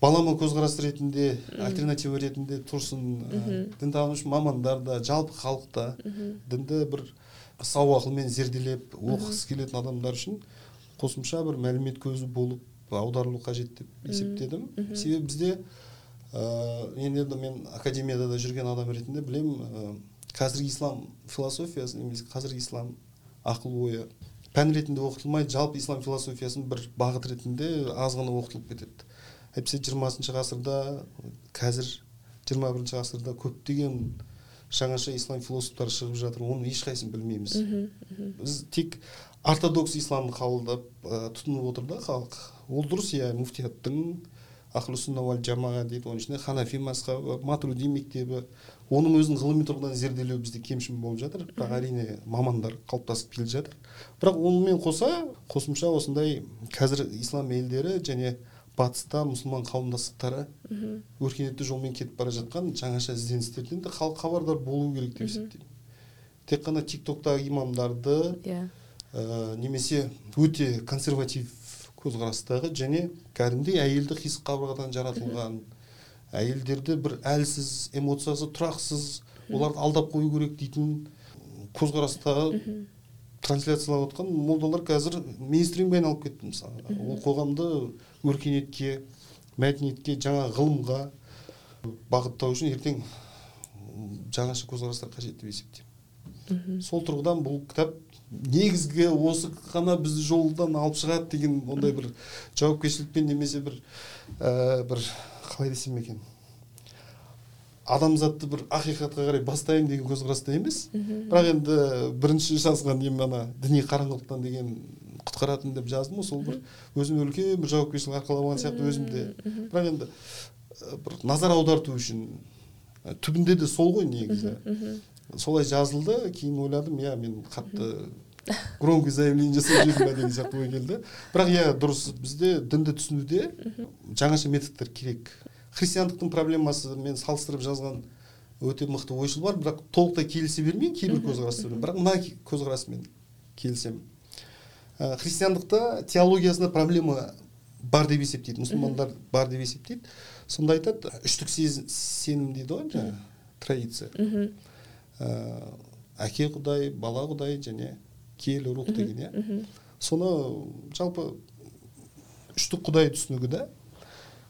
балама көзқарас ретінде альтернатива ретінде тұрсын ә, дінтанушы мамандар да жалпы халықта дінді бір сау ақылмен зерделеп оқығысы келетін адамдар үшін қосымша бір мәлімет көзі болып аударылу қажет деп есептедім. Себебі бізде ә, енді мен академияда да жүрген адам ретінде білемін ә, қазіргі ислам философиясы немесе қазіргі ислам ақыл ойы пән ретінде оқытылмай жалпы ислам философиясын бір бағыт ретінде аз ғана оқытылып кетеді. Әйтпесе жиырмасыншы ғасырда қазір жиырма бірінші ғасырда көптеген жаңаша ислам философтары шығып жатыр. Оның ешқайсысын білмейміз. Біз тек ортодокс исламды қабылдап ә, тұтынып отыр да халық. Ол дұрыс иә муфтияттың ахлусунна уал жамаға дейді оның ішінде ханафи мазхабы матруди мектебі. Оның өзін ғылыми тұрғыдан зерделеу бізде кемшін болып жатыр. Бірақ әрине мамандар қалыптасып келе жатыр. Бірақ онымен қоса қосымша осындай қазір ислам елдері және батыста мұсылман қауымдастықтары өркениетті жолмен кетіп бара жатқан жаңаша ізденістерден де халық хабардар болу керек деп есептеймін. Тек қана тик токтағы имамдарды иә. ә, немесе өте консерватив көзқарастағы және кәдімгідей әйелді қисық қабырғадан жаратылған әйелдерді бір әлсіз эмоциясы тұрақсыз оларды алдап қою керек дейтін көзқарастағы трансляциялап отқан молдалар қазір мейнстримге айналып кетті мысалы. Ол қоғамды өркениетке мәдениетке жаңа ғылымға бағыттау үшін ертең жаңаша көзқарастар қажет деп есептеймін. Сол тұрғыдан бұл кітап негізгі осы ғана бізді жолдан алып шығады деген ондай бір жауапкершілікпен немесе бір ә, бір қалай десем екен? Адамзатты бір ақиқатқа қарай бастаймын деген көзқараста емес. Бірақ енді бірінші жазған нем ана діни қараңғылықтан деген құтқаратын деп жаздым ғой сол бір. Өзіме үлкен бір жауапкершілік арқалап сияқты өзімде. Бірақ енді бір назар аударту үшін түбінде де сол ғой негізі. Солай жазылды кейін ойладым иә мен қатты (laughs) громкий заявление жасап жібердім ба деген сияқты ой келді. Бірақ иә дұрыс бізде дінді түсінуде жаңаша методтар керек. Христиандықтың проблемасымен салыстырып жазған өте мықты ойшыл бар бірақ толықтай келісе бермеймін кейбір көзқарастармен бірақ мына көзқарасымен келісемін. Ә, христиандықта теологиясында проблема бар деп есептейді мұсылмандар бар деп есептейді. Сонда айтады үштік сенім дейді ғой жаңағы традиция. Ә, әке құдай бала құдай және киелі рух деген иә. Соны жалпы үштік құдай түсінігі да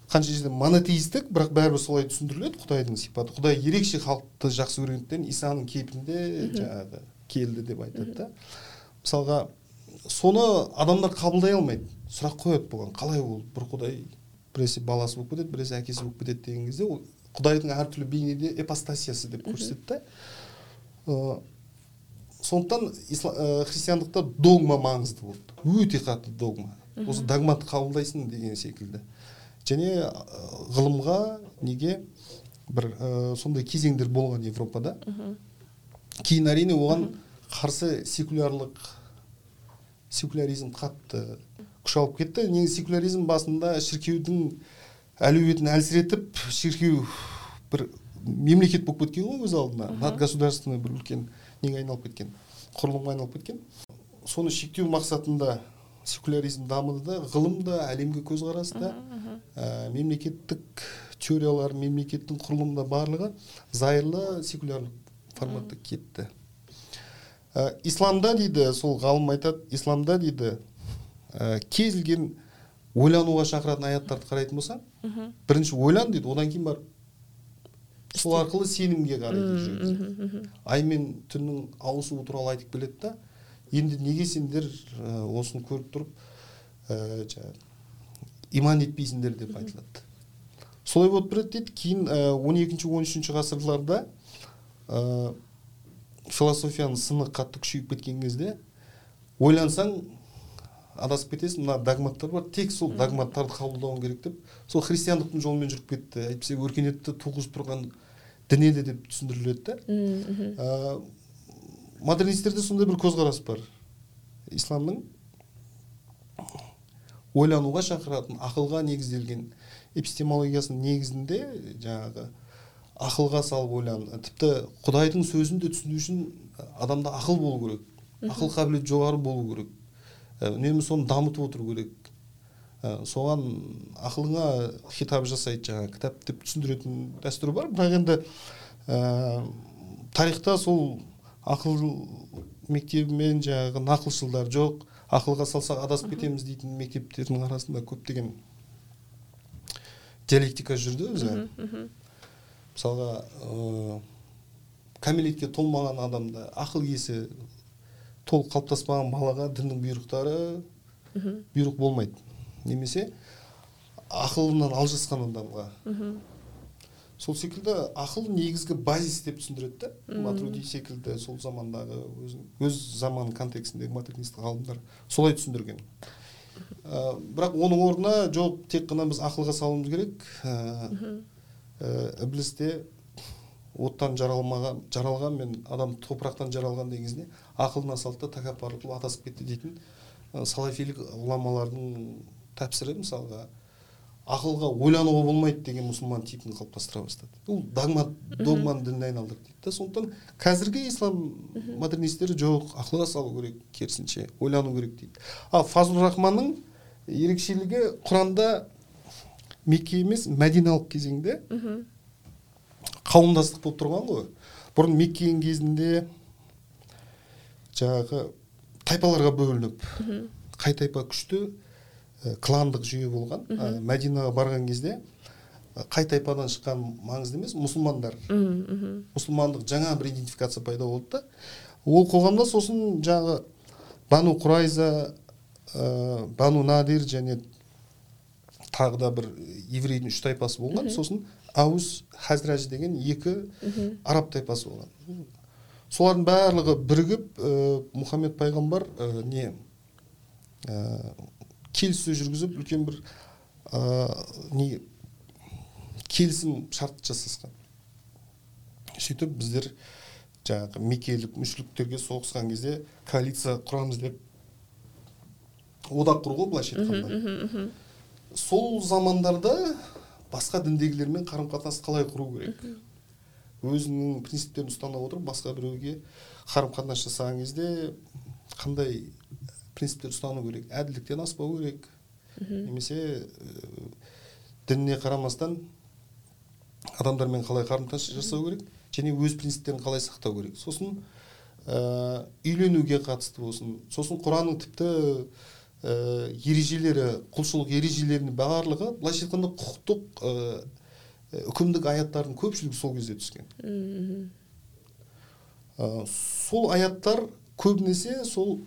қанша жерде монотеистік бірақ бәрібір солай түсіндіріледі құдайдың сипаты. Құдай ерекше халықты жақсы көргендіктен исаның кейпінде жаңағы келді деп айтады да. Мысалға соны адамдар қабылдай алмайды. Сұрақ қояды бұған. Қалай ол? Бір құдай біресе баласы болып кетеді біресе әкесі болып кетеді деген кезде ол құдайдың әртүрлі бейнеде эпостасиясы деп көрсетті да. Сондықтан христиандықта догма маңызды болды. Өте қатты догма. Осы догматты қабылдайсың деген секілді. Және ғылымға неге бір ә, сондай кезеңдер болған европада. Кейін әрине оған қарсы секулярлық секуляризм қатты күш алып кетті. Негізі секуляризм басында шіркеудің әлеуетін әлсіретіп шіркеу бір мемлекет болып кеткен ғой өз алдына. Надгосударственный бір үлкен неге айналып кеткен құрылымға айналып кеткен. Соны шектеу мақсатында секуляризм дамыды да ғылым да әлемге көзқарас та ә, мемлекеттік теориялар мемлекеттің құрылымы да барлығы зайырлы секулярлық форматта кетті. Ә, исламда дейді сол ғалым айтады исламда дейді ә, кез келген ойлануға шақыратын аяттарды қарайтын болсаң бірінші ойлан дейді одан кейін барып сол арқылы сенімге қарай жүреді ай мен түннің ауысуы туралы айтып келеді да енді неге сендер ә, осыны көріп тұрып ә, жаңағы иман етпейсіңдер деп айтылады. Солай болып береді дейді. Кейін он екінші он үшінші ғасырларда ә, философияның сыны қатты күшейіп кеткен кезде ойлансаң адасып кетесің. Мына догматтар бар. Тек сол догматтарды қабылдауың керек деп. Сол христиандықтың жолымен жүріп кетті. Әйтпесе өркениетті туғызып тұрған дін еді деп түсіндіріледі да модернистерде сондай бір көзқарас бар. Исламның ойлануға шақыратын ақылға негізделген эпистемологиясының негізінде жаңағы ақылға салып ойлан тіпті құдайдың сөзін де түсіну үшін адамда ақыл болу керек. Ақыл қабілеті жоғары болу керек. Үнемі соны дамытып отыру керек. Соған ақылыңа хитап жасайды жаңағы кітап деп түсіндіретін дәстүр бар. бірақ енді ә, тарихта сол ақыл мектебі жаңағы нақылшылдар жоқ. Ақылға салсақ адасып кетеміз дейтін мектептердің арасында көптеген диалектика жүрді өзі. Мысалға ә, кәмелетке толмаған адамда ақыл есі толық қалыптаспаған балаға діннің бұйрықтары бұйрық болмайды. Немесе ақылынан алжасқан адамға сол секілді ақыл негізгі базис деп түсіндіреді да. Матруди секілді сол замандағы өз, өз заман контекстіндегі модернист ғалымдар солай түсіндірген. Ә, бірақ оның орнына жоқ тек қана біз ақылға салуымыз керек. Ә, ә, оттан жаралмаған жаралған мен адам топырақтан жаралған деген кезде ақылына салды да тәкаппарлық қылып адасып кетті дейтін ә, салафилік ғұламалардың тәпсірі мысалға. Ақылға ойлануға болмайды деген мұсылман типін қалыптастыра бастады. Ол догма догманы дініне айналдырды дейді да сондықтан қазіргі ислам модернистері жоқ ақылға салу керек керісінше ойлану керек дейді. Ал фазлur рахманның ерекшелігі құранда мекке емес мәдиналық кезеңде қауымдастық болып тұрған ғой. Бұрын меккенің кезінде жаңағы тайпаларға бөлініп қай тайпа күшті кландық жүйе болған. Ә, мәдинаға барған кезде қай тайпадан шыққан маңызды емес мұсылмандар. Мұсылмандық жаңа бір идентификация пайда болды да. Ол қоғамда сосын жаңағы бану құрайза ә, бану надир және тағы да бір еврейдің үш тайпасы болған. Сосын ауыз хазраж деген екі араб тайпасы болған. Солардың барлығы бірігіп ә, мұхаммед пайғамбар ә, не ә, келіссөз жүргізіп үлкен бір ә, не келісім шарт жасасқан. Сөйтіп біздер жаңағы меккелік мүшриктерге соғысқан кезде коалиция құрамыз деп одақ құру ғой былайша айтқанда. Сол замандарда басқа діндегілермен қарым қатынасты қалай құру керек? Өзінің принциптерін ұстана отырып басқа біреуге қарым қатынас жасаған кезде қандай принциптер ұстану керек әділдіктен аспау керек. Немесе ә, дініне қарамастан адамдармен қалай қарым қатынас жасау керек және өз принциптерін қалай сақтау керек. Сосын ә, үйленуге қатысты болсын. Сосын құранның тіпті ә, ережелері құлшылық ережелерінің барлығы былайша айтқанда құқықтық ә, үкімдік аяттардың көпшілігі сол кезде түскен. Ә, сол аяттар көбінесе сол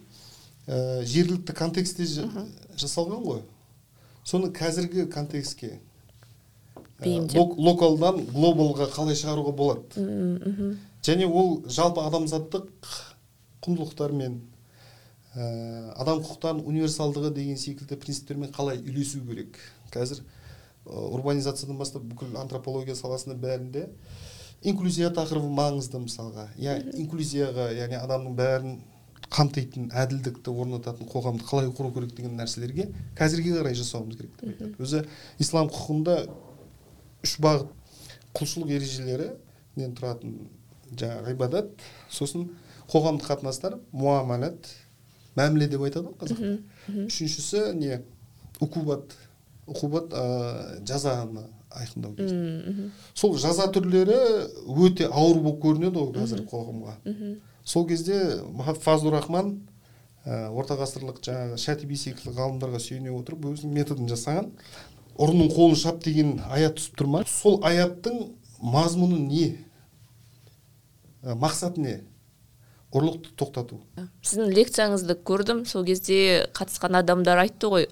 ә, жергілікті контекстте жасалған ғой. Соны қазіргі контекстке бейімдеп. локалдан глобалға қалай шығаруға болады? Мхм және ол жалпы адамзаттық құндылықтармен ә, адам құқықтарының универсалдығы деген секілді принциптермен қалай үйлесу керек? Қазір урбанизациядан бастап бүкіл антропология саласында бәрінде инклюзия тақырыбы маңызды мысалға. Иә инклюзияға яғни адамның бәрін қамтитын әділдікті орнататын қоғамды қалай құру керек деген нәрселерге қазірге қарай жасауымыз керек деп айтады. Өзі ислам құқығында үш бағыт. Құлшылық ережелерінен тұратын жаңағы ғибадат сосын қоғамдық қатынастар муамалат мәміле деп айтады ғой қазақта үшіншісі не? Укубат укубат ә, жазаны айқындау кезде сол жаза түрлері өте ауыр болып көрінеді ғой қазір қоғамға. Сол кезде фазлур рахман ә, орта ғасырлық жаңағы шәтиби секілді ғалымдарға сүйене отырып өзінің методын жасаған. Ұрының қолын шап деген аят түсіп тұр ма? Сол аяттың мазмұны не? Ә, мақсаты не? Ұрлықты тоқтату. Сіздің лекцияңызды көрдім. Сол кезде қатысқан адамдар айтты ғой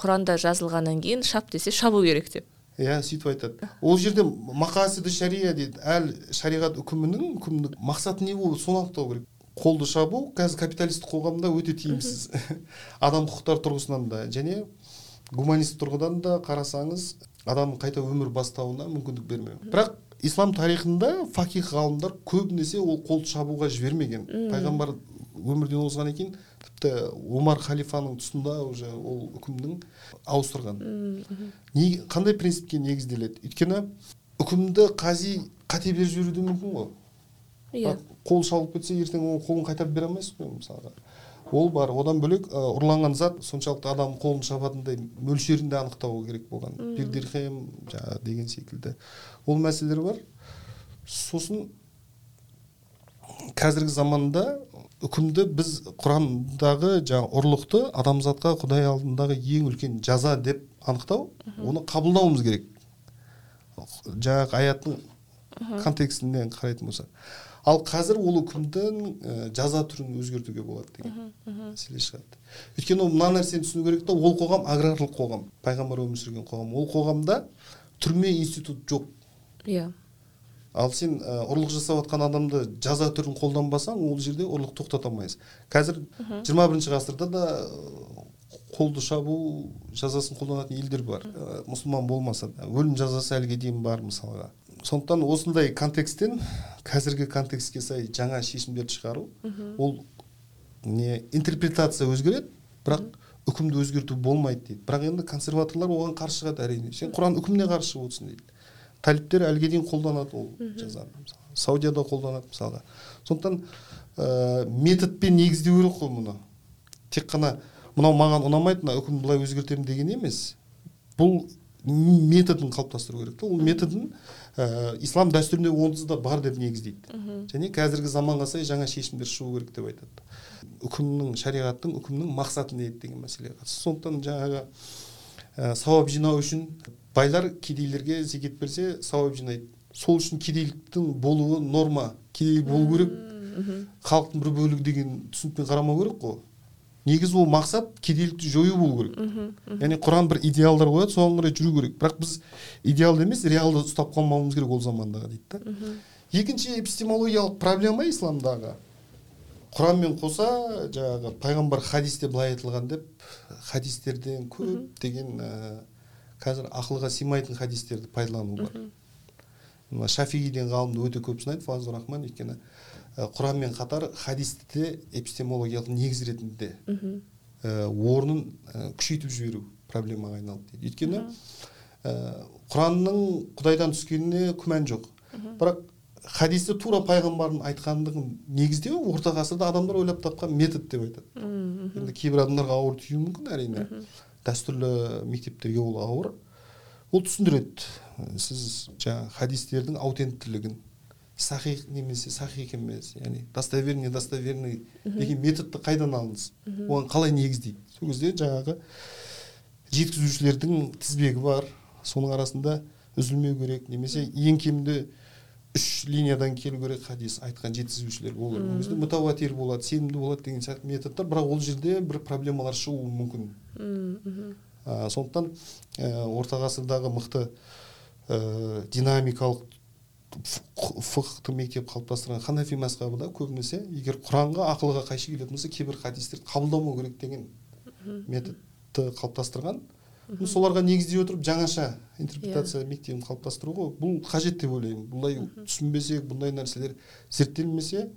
құранда жазылғаннан кейін шап десе шабу керек деп. Иә сөйтіп айтады. Ол жерде мақасиды шария дейді. Әл шариғат үкімінің үкімдік мақсаты не болды соны анықтау керек. Қолды шабу қазір капиталистік қоғамда өте тиімсіз. Адам құқықтары тұрғысынан да. Және гуманист тұрғыдан да қарасаңыз адамның қайта өмір бастауына мүмкіндік бермеу. Бірақ ислам тарихында фақих ғалымдар көбінесе ол қолды шабуға жібермеген. Пайғамбар өмірден озғаннан кейін тіпті омар халифаның тұсында уже ол үкімнің ауыстырған. Не қандай принципке негізделеді? Өйткені үкімді қази қате беріп жіберуі де мүмкін ғой. Иә. Қол шалып кетсе ертең ол қолын қайтарып бере алмайсыз ғой мысалға. Ол бар одан бөлек ұрланған зат соншалықты адам қолын шабатындай мөлшерін де анықтау керек болған. Бір дирхем жаңағы деген секілді. Ол мәселелер бар. Сосын қазіргі заманда үкімді біз құрандағы жаңағы ұрлықты адамзатқа құдай алдындағы ең үлкен жаза деп анықтау оны қабылдауымыз керек. Жаңағы аяттың контекстінен қарайтын болсақ. Ал қазір ол үкімдің ә, жаза түрін өзгертуге болады деген мәселе шығады. Өйткені ол мына нәрсені түсіну керек та ол қоғам аграрлық қоғам пайғамбар өмір сүрген қоғам. Ол қоғамда түрме институт жоқ. Иә. Ал сен ә, ұрлық жасап жатқан адамды жаза түрін қолданбасаң ол жерде ұрлық тоқтата алмайсың қазір жиырма бірінші ғасырда да қолды шабу жазасын қолданатын елдер бар. Ә, мұсылман болмаса да өлім жазасы әліге дейін бар мысалға. Сондықтан осындай контексттен қазіргі контекстке сай жаңа шешімдерді шығару ол не интерпретация өзгереді бірақ үкімді өзгерту болмайды дейді. Бірақ енді консерваторлар оған қарсы шығады әрине. Сен құран үкіміне қарсы шығып отырсың дейді. Талиптер әліге дейін қолданады ол жазаны саудияда қолданады мысалға сондықтан ә, методпен негіздеу керек қой мұны. Тек қана мынау маған ұнамайды мына үкімді былай өзгертемін деген емес. Бұл методын қалыптастыру керек та. Ол методын ә, ислам дәстүрінде онсыз да бар деп негіздейді. Және қазіргі заманға сай жаңа шешімдер шығу керек деп айтады. Үкімнің шариғаттың үкімнің мақсаты не еді деген мәселеге қатысты. Сондықтан жаңағы ә, сауап жинау үшін байлар кедейлерге зекет берсе сауап жинайды сол үшін кедейліктің болуы норма кедей болу керек халықтың бір бөлігі деген түсінікпен қарамау керек қой негізі ол мақсат кедейлікті жою болу керек яғни құран бір идеалдар қояды соған қарай жүру керек бірақ біз идеалды емес реалды ұстап қалмауымыз керек ол замандағы дейді да екінші эпистемологиялық проблема исламдағы құранмен қоса жаңағы пайғамбар хадисте былай айтылған деп хадистерден көптеген ә, қазір ақылға сыймайтын хадистерді пайдалану бар. Мына шафииден ғалымдар өте көп сынайды фазлур рахман өйткені құранмен қатар хадисті де эпистемологиялық негіз ретінде ә, орнын ә, күшейтіп жіберу проблемаға айналды дейді. Өйткені ә, құранның құдайдан түскеніне күмән жоқ. Бірақ хадисті тура пайғамбардың айтқандығын негіздеу орта ғасырда адамдар ойлап тапқан метод деп айтады. Енді кейбір адамдарға ауыр тиюі мүмкін әрине. Дәстүрлі мектептерге ол ауыр. Ол түсіндіреді. Сіз жаңағы хадистердің аутенттілігін сахих немесе сахих емес яғни достоверный достоверный деген методты қайдан алдыңыз? Оған қалай негіздейді? Сол кезде жаңағы жеткізушілердің тізбегі бар. Соның арасында үзілмеу керек немесе ең кемінде үш линиядан келу керек хадис айтқан жеткізушілер ол кезде мутауатир болады сенімді болады деген сияқты методтар бірақ ол жерде бір проблемалар шығуы мүмкін. Ә, сондықтан ә, орта ғасырдағы мықты ә, динамикалық фықты мектеп қалыптастырған ханафи мазхабы көбінесе егер құранға ақылға қайшы келетін болса кейбір хадистерді қабылдамау керек деген методты қалыптастырған. Соларға негіздей отырып жаңаша интерпретация yeah. Иә. мектебін қалыптастыру ғой. Бұл қажет деп ойлаймын. Бұлай түсінбесек бұндай нәрселер зерттелмесе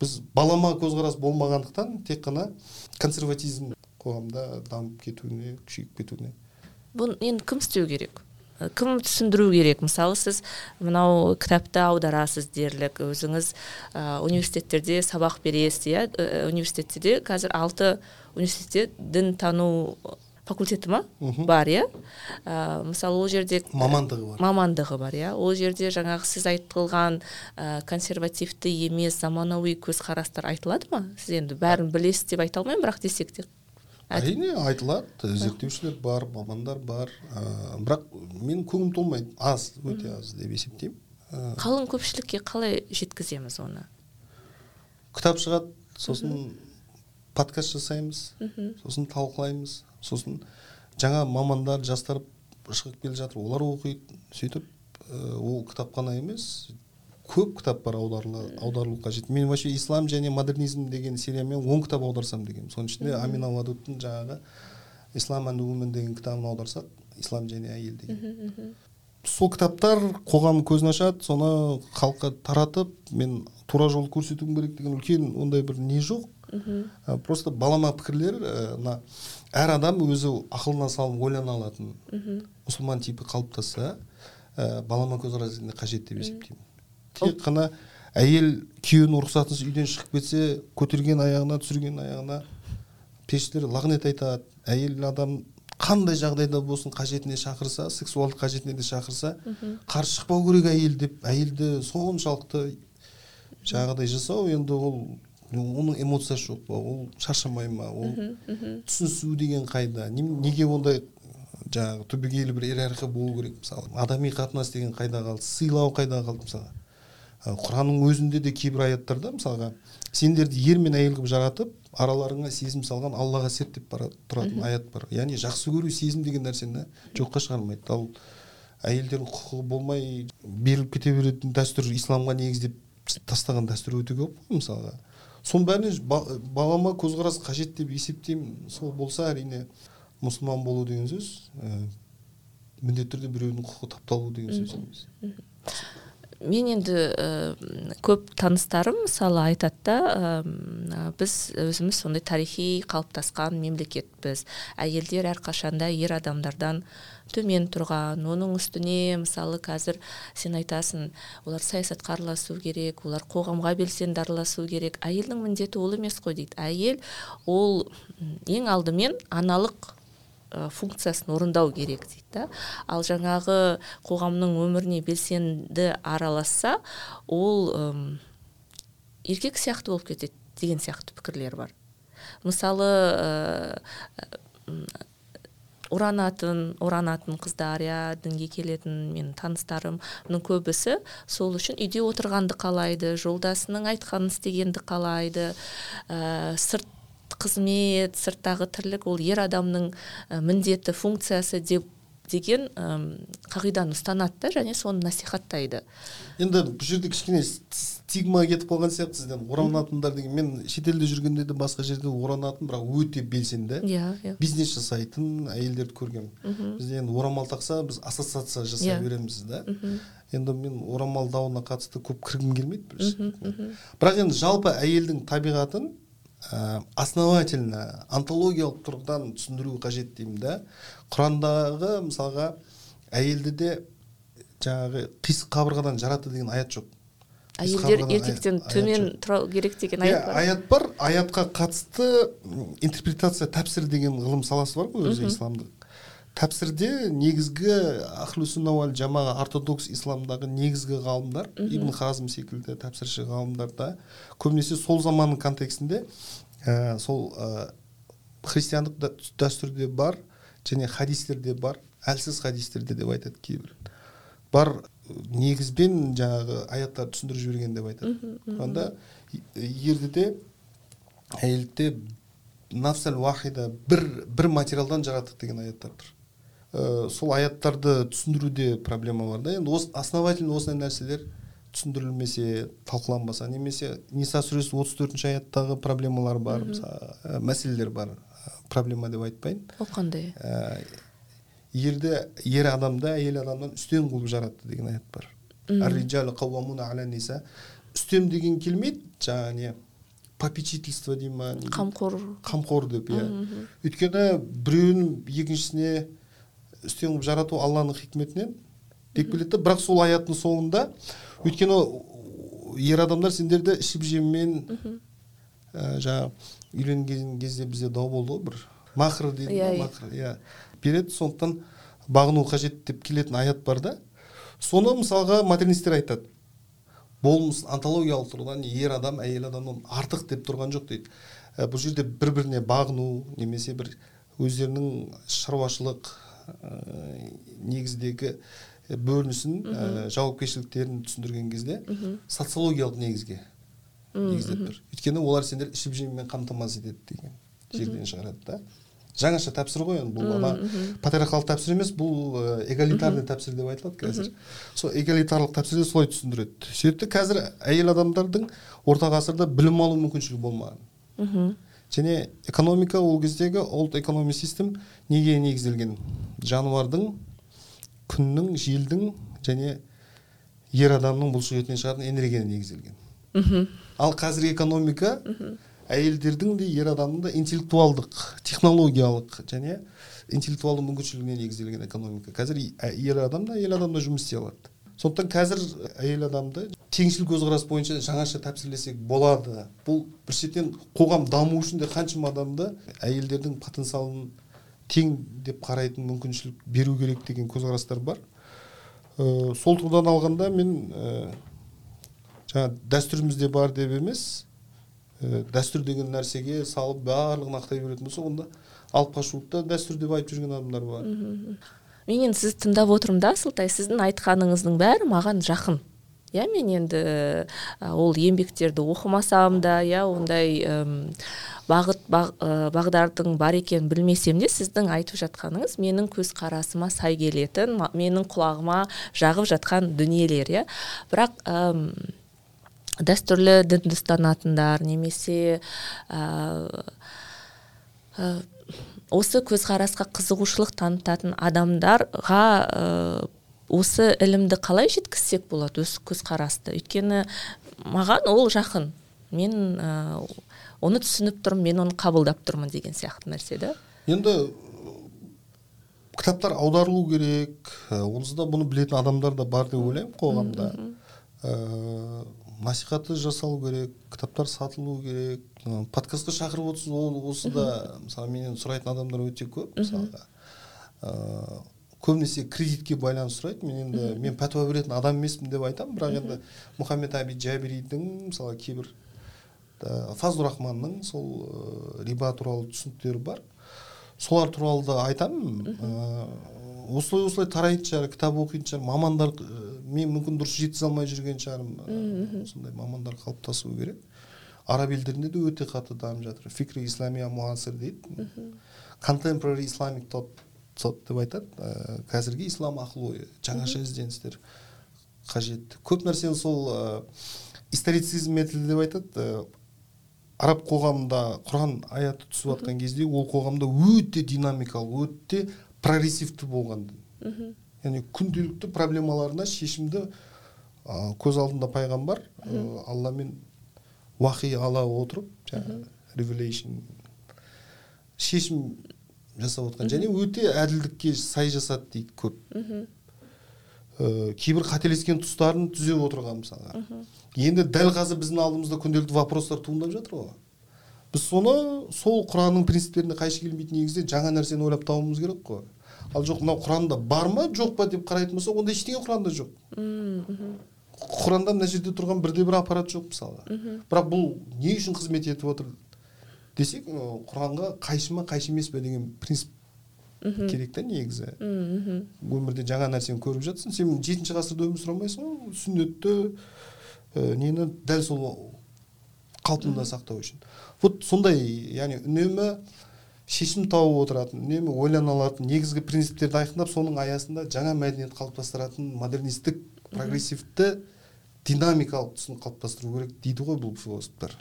біз балама көзқарас болмағандықтан тек қана консерватизм қоғамда дамып кетуіне күшейіп кетуіне. Бұны енді кім істеу керек? Кім түсіндіру керек? Мысалы сіз мынау кітапты аударасыз дерлік өзіңіз ә, университеттерде сабақ бересіз иә? Университетте де қазір алты университетте дін тану факультеті ма бар иә. Ә, мысалы ол жерде мамандығы бар. Мамандығы бар иә. Ол жерде жаңағы сіз айтылған ә, консервативті емес заманауи көзқарастар айтылады ма? Сіз енді бәрін білесіз деп айта алмаймын бірақ десек те. Әрине айтылады. Зерттеушілер бар мамандар бар. Ә, бірақ мен көңілім толмайды. аз өте аз деп есептеймін. Ә, қалың көпшілікке қалай жеткіземіз оны? кітап шығады сосын подкаст жасаймыз сосын талқылаймыз сосын жаңа мамандар жастар шығып келе жатыр олар оқиды сөйтіп ә, ол кітап қана емес көп кітап бар аударылу қажет. Мен вообще ислам және модернизм деген сериямен он кітап аударсам дегенмін соның ішінде амина вадудтың жаңағы ислам and women деген кітабын аударсақ ислам және әйел деген. Сол кітаптар қоғам көзін ашады соны халыққа таратып мен тура жол көрсетуім керек деген үлкен ондай бір не жоқ. Просто балама пікірлер мына әр адам өзі ақылына салып ойлана алатын мұсылман типі қалыптасса ә, балама көзқарас қажет деп есептеймін. Тек қана әйел күйеуінің рұқсатынсыз үйден шығып кетсе көтерген аяғына түсірген аяғына періштелер лағнет айтады. Әйел адам қандай жағдайда болсын қажетіне шақырса сексуалдық қажетіне де шақырса қарсы шықпау керек әйел деп. Әйелді соншалықты жаңағыдай жасау енді ол оның эмоциясы жоқ па? Ол шаршамай ма? Ол түсінісу деген қайда? Неге ондай жаңағы түбегейлі бір иерархия болу керек мысалы? Адами қатынас деген қайда қалды? Сыйлау қайда қалды мысалға құранның өзінде де кейбір аяттарда мысалға сендерді ер мен әйел қылып жаратып араларыңа сезім салған аллаға серт деп бара тұратын аят бар. Яғни жақсы көру сезім деген нәрсені жоққа шығармайды ал әйелдердің құқығы болмай беріліп кете беретін дәстүр исламға негіздеп тастаған дәстүр өте көп қой мысалға. Соның бәріне балама көзқарас қажет деп есептеймін. Сол болса әрине мұсылман болу деген сөз ә, міндетті түрде біреудің құқығы тапталу деген сөз. Емес мен енді ә, көп таныстарым мысалы айтады да ә, біз өзіміз сондай тарихи қалыптасқан мемлекетпіз. Әйелдер әрқашанда ер адамдардан төмен тұрған оның үстіне мысалы қазір сен айтасың олар саясатқа араласу керек олар қоғамға белсенді араласу керек. Әйелдің міндеті ол емес қой дейді. Әйел ол ең алдымен аналық функциясын орындау керек дейді да. Ал жаңағы қоғамның өміріне белсенді араласса ол ұм, еркек сияқты болып кетеді деген сияқты пікірлер бар. Мысалы ә, оранатын оранатын қыздар иә дінге келетін мен таныстарымның көбісі сол үшін үйде отырғанды қалайды жолдасының айтқанын істегенді қалайды ә, сырт қызмет сырттағы тірлік ол ер адамның міндеті функциясы деп деген қағиданы ұстанады да және соны насихаттайды. Енді бұл жерде кішкене стигма кетіп қалған сияқты сізден. Оранатындар деген. Мен шетелде жүргенде де басқа жерде оранатын бірақ өте белсенді. Иә yeah, бизнес жасайтын әйелдерді көргенмін бізде енді орамал тақса біз ассоциация жасай yeah. береміз да. Енді мен орамал дауына қатысты көп кіргім келмейді бірақ енді жалпы әйелдің табиғатын ә, основательно антологиялық тұрғыдан түсіндіру қажет деймін да. Құрандағы мысалға әйелді де жаңағы қисық қабырғадан жаратты деген аят жоқ. Әйелдер еркектен төмен тұру керек деген аят бар. аят бар. Аятқа қатысты интерпретация тәпсір деген ғылым саласы бар ғой өзі исламда тәпсірде негізгі ахлу жамаға ортодокс исламдағы негізгі ғалымдар ибн хазм секілді тәпсірші ғалымдар да көбінесе сол заманның контекстінде ә, сол ә, христиандық дәстүрде бар және хадистерде бар әлсіз хадистерде деп айтады кейбір. Бар негізбен жаңағы аяттарды түсіндіріп жіберген деп айтады. Құранда ерді әйелді нафсал уахида бір бір материалдан жараттық деген аяттар тұр сол аяттарды түсіндіруде проблема бар да. Енді осы основательно осындай нәрселер түсіндірілмесе талқыланбаса немесе ниса сүресі отыз төртінші аяттағы проблемалар бар мысалы мәселелер бар проблема деп айтпайын. Ол қандай? Ерді ер адамды әйел адамнан үстем қылып жаратты деген аят бар. Үстем деген келмейді жаңағы не попечительство дей ма қамқор. Қамқор деп иә. Өйткені біреуін екіншісіне үстем қылып жарату алланың хикметінен деп келеді да бірақ сол аяттың соңында өйткені ер адамдар сендерді ішіп жеммен ә, жаңағы үйленген кезде бізде дау болды ғой бір. Махр дейді иә махр иә. береді сондықтан бағыну қажет деп келетін аят бар да. Соны мысалға модернистер айтады. Болмыс антологиялық тұрғыдан ер адам әйел адамнан артық деп тұрған жоқ дейді. Ә, бұл жерде бір біріне бағыну немесе бір өздерінің шаруашылық негіздегі бөлінісін ә, жауапкершіліктерін түсіндірген кезде социологиялық негізге негіздеп тұр. Өйткені олар сендер ішіп жеммен қамтамасыз етеді деген жерден шығарады да. Жаңаша тәпсір ғой енді бұл ана патриархалдық тәпсір емес бұл эгалитарный тәпсір деп айтылады қазір. Сол эгалитарлық тәпсірде солай түсіндіреді. Сөйтті қазір әйел адамдардың орта ғасырда білім алу мүмкіншілігі болмаған. Және экономика ол кездегі олд экономи систем неге негізделген? Жануардың күннің желдің және ер адамның бұлшық етінен шығатын энергияға негізделген. Ал қазіргі экономика әйелдердің де ер адамның да интеллектуалдық технологиялық және интеллектуалды мүмкіншілігіне негізделген экономика. Қазір ер адам да әйел адам да жұмыс істей алады. Сондықтан қазір әйел адамды теңшіл көзқарас бойынша жаңаша тәпсірлесек болады. Бұл бір шеттен қоғам даму үшін де қаншама адамды әйелдердің потенциалын тең деп қарайтын мүмкіншілік беру керек деген көзқарастар бар. Ә, сол тұрғыдан алғанда мен ә, жаңа дәстүрімізде бар деп емес ә, дәстүр деген нәрсеге салып барлығын ақтай беретін болсақ онда алып қашулықты дәстүр деп айтып жүрген адамдар бар. Мен енді сізді тыңдап отырмын да асылтай сіздің айтқаныңыздың бәрі маған жақын иә мен енді ол еңбектерді оқымасам да иә ондай бағыт бағдардың бар екенін білмесем де сіздің айтып жатқаныңыз менің көзқарасыма сай келетін менің құлағыма жағып жатқан дүниелер иә. Бірақ дәстүрлі дінді ұстанатындар немесе ә, осы көзқарасқа қызығушылық танытатын адамдарға ә, осы ілімді қалай жеткізсек болады осы көзқарасты? Өйткені маған ол жақын. Мен ә, оны түсініп тұрмын мен оны қабылдап тұрмын деген сияқты нәрсе да енді кітаптар аударылу керек онсыз да бұны білетін адамдар да бар деп ойлаймын қоғамда. Насихаты жасалу керек кітаптар сатылу керек. Подкастқа шақырып отырсыз ол осы да мысалы менен сұрайтын адамдар өте көп мысалға. Ыыы көбінесе кредитке байланысты сұрайды. Мен енді мен пәтуа беретін адам емеспін деп айтамын бірақ енді мұхаммед аби жабиридің мысалы кейбір фазлur рахманның сол риба туралы түсініктері бар. Солар туралы да айтамын. Осылай осылай тарайтын шығар кітап оқитын шығар. Мамандар мен мүмкін дұрыс жеткізе алмай жүрген шығармын осындай мамандар қалыптасу керек. Араб елдерінде де өте қатты дамып жатыр. Фикри исламия муасир дейді. Contemporary islamic thought деп айтады. Ә, қазіргі ислам ақыл ойы жаңаша ізденістер қажет. Көп нәрсені сол ә, историцизм методы деп айтады. Ә, араб қоғамында құран аяты түсіп жатқан кезде ол қоғамда өте динамикалық өте прогрессивті болған. Дін яғни күнделікті проблемаларына шешімді ә, көз алдында пайғамбар ә, алламен уахи ала отырып жаңағы ревелейшн шешім жасап отқан және өте әділдікке сай жасады дейді көп. Ә, кейбір қателескен тұстарын түзеп отырған мысалға. Енді дәл қазір біздің алдымызда күнделікті вопростар туындап жатыр ғой. Біз соны сол құранның принциптеріне қайшы келмейтін негізде жаңа нәрсені ойлап табуымыз керек қой. Ал жоқ мынау құранда бар ма жоқ па деп қарайтын болсақ онда ештеңе құранда жоқ. Құранда мына жерде тұрған бірде бір аппарат жоқ мысалға бірақ бұл не үшін қызмет етіп отыр? Десек құранға қайшы ма қайшы емес пе деген принцип керек та негізі. Өмірде жаңа нәрсені көріп жатсың сен жетінші ғасырда өмір сүре алмайсың ғой сүннетті ә, нені дәл сол қалпында сақтау үшін. Вот сондай яғни үнемі шешім тауып отыратын үнемі ойлана алатын негізгі принциптерді айқындап соның аясында жаңа мәдениет қалыптастыратын модернистік прогрессивті динамикалық түсін қалыптастыру керек дейді ғой бұл философтар.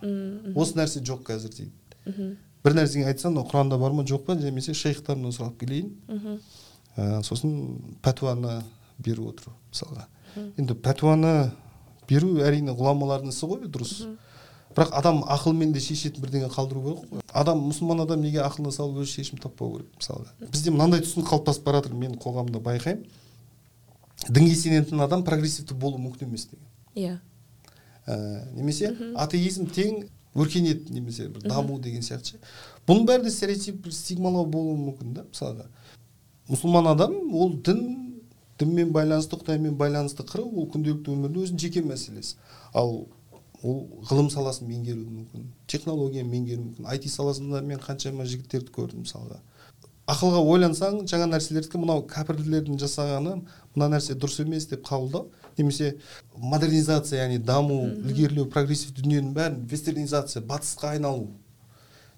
Осы нәрсе жоқ қазір дейді. Бір нәрсеге айтсаң мынау құранда бар ма жоқ па немесе шейхтарымнан сұрап келейін. Ә, сосын пәтуаны беріп отыру мысалға. Енді пәтуаны беру әрине ғұламалардың ісі ғой дұрыс. Бірақ адам ақылмен де шешетін бірдеңе қалдыру керек қой. Адам мұсылман адам неге ақылына салып өзі шешім таппау керек мысалға бізде мынандай түсінік қалыптасып бара жатыр мен қоғамда байқаймын. Дінге сенетін адам прогрессивті болу мүмкін емес деген. Иә. Ә, немесе атеизм тең өркениет немесе бір даму деген сияқты ше. Бұның бәрі де стереотип бір стигмалау болуы мүмкін да мысалға. Мұсылман адам ол дін дінмен байланысты құдаймен байланысты қыры ол күнделікті өмірде өзінің жеке мәселесі. Ал ол ғылым саласын меңгеруі мүмкін технологияны меңгеруі мүмкін айти саласында мен қаншама жігіттерді көрдім мысалға. Ақылға ойлансаң жаңа нәрселердікі мынау кәпірлердің жасағаны мына нәрсе дұрыс емес деп қабылдау. Немесе модернизация яғни даму ілгерілеу прогрессив дүниенің бәрін вестернизация батысқа айналу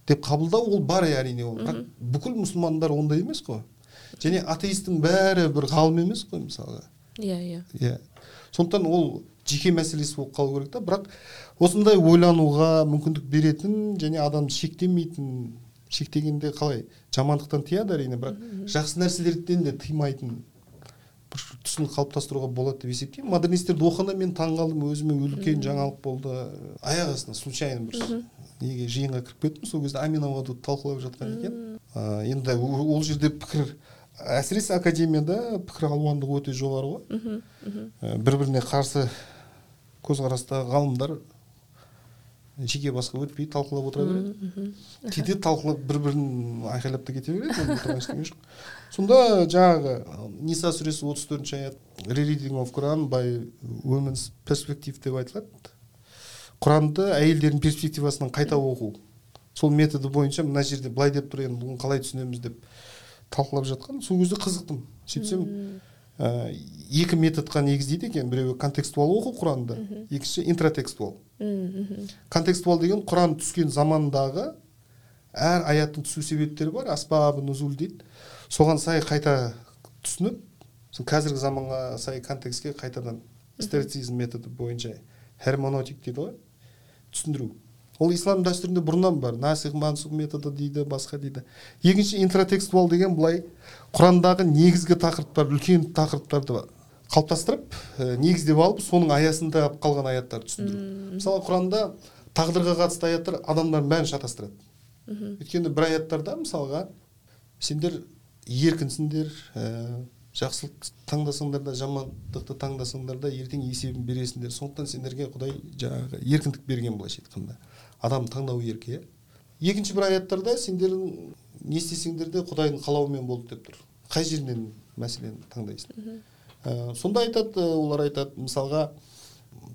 деп қабылдау ол бар әрине ол. Бірақ бүкіл мұсылмандар ондай емес қой. Және атеисттің бәрі бір ғалым емес қой мысалға. Иә иә. Иә. Сондықтан ол жеке мәселесі болып қалу керек та. Бірақ осындай ойлануға мүмкіндік беретін және адамды шектемейтін шектегенде қалай? Жамандықтан тыяды әрине бірақ жақсы нәрселерден де тыймайтын бір түсін қалыптастыруға болады деп есептеймін. Модернистерді оқығанда мен таң қалдым өзіме үлкен жаңалық болды. Аяқ астынан случайно бір неге жиынға кіріп кеттім сол кезде аминоводы талқылап жатқан екен. Ә, енді ол жерде пікір әсіресе академияда пікір алуандығы өте жоғары ғой. Бір біріне қарсы көзқарастағы ғалымдар жеке басқа өтпей талқылап отыра береді. Кейде талқылап бір бірін айқайлап та кете береді сонда жаңағы ниса сүресі отыз төртінші аят rereading of Quran by women's perspective деп айтылады. Құранды әйелдердің перспективасынан қайта оқу. Сол методы бойынша мына жерде былай деп тұр енді бұны қалай түсінеміз деп талқылап жатқан. Сол кезде қызықтым. Сөйтсем ә, екі методқа негіздейді екен. Біреуі контекстуал оқу құранды екіншісі интратекстуал. Контекстуал деген құран түскен замандағы әр аяттың түсу себептері бар аспабы нұзул дейді. Соған сай қайта түсініп қазіргі заманға сай контекстке қайтадан стерцизм методы бойынша херменотик дейді ғой түсіндіру. Ол ислам дәстүрінде бұрыннан бар. Насих мансух методы дейді басқа дейді. Екінші интратекстуал деген былай құрандағы негізгі тақырыптар үлкен тақырыптарды қалыптастырып ә, негіздеп алып соның аясында қалған аяттарды түсіндіру. Мысалы құранда тағдырға қатысты аяттар адамдардың бәрін шатастырады. Өйткені бір аяттарда мысалға сендер еркінсіңдер ә, жақсылық таңдасаңдар да жамандықты таңдасаңдар да ертең есебін бересіңдер. Сондықтан сендерге құдай жаңағы еркіндік берген былайша айтқанда. Адам таңдау еркі иә? Екінші бір аяттарда сендер не істесеңдер де құдайдың қалауымен болды деп тұр. Қай жерінен мәселені таңдайсың? Ә, сонда айтады олар айтады мысалға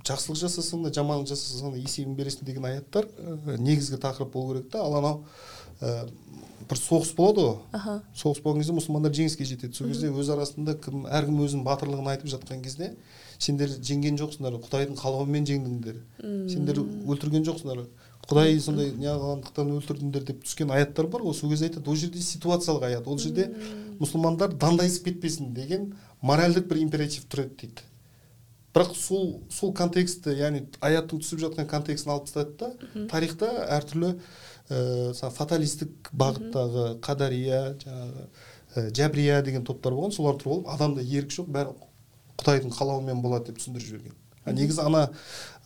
жақсылық жасасаң да жамандық жасасаң да есебін бересің деген аяттар ә, негізгі тақырып болу керек та. Ал анау ә, бір соғыс болады ғой. Аха. Соғыс болған кезде мұсылмандар жеңіске жетеді. Сол кезде өз арасында кім әркім өзінің батырлығын айтып жатқан кезде сендер жеңген жоқсыңдар құдайдың қалауымен жеңдіңдер. Сендер өлтірген жоқсыңдар. Құдай сондай неғылғандықтан өлтірдіңдер деп түскен аяттар бар ғой. Сол кезде айтады ол жерде ситуациялық аят ол жерде мұсылмандар дандайсып кетпесін деген моральдық бір императив тұр еді дейді. Бірақ сол сол контекстті яғни аяттың түсіп жатқан контекстін алып тастады да тарихта әртүрлі ә, фаталистік бағыттағы қадария жаңағы ә, жәбрия деген топтар болған солар тұрып алып адамда ерік жоқ бәрі құдайдың қалауымен болады деп түсіндіріп жіберген. Негізі ана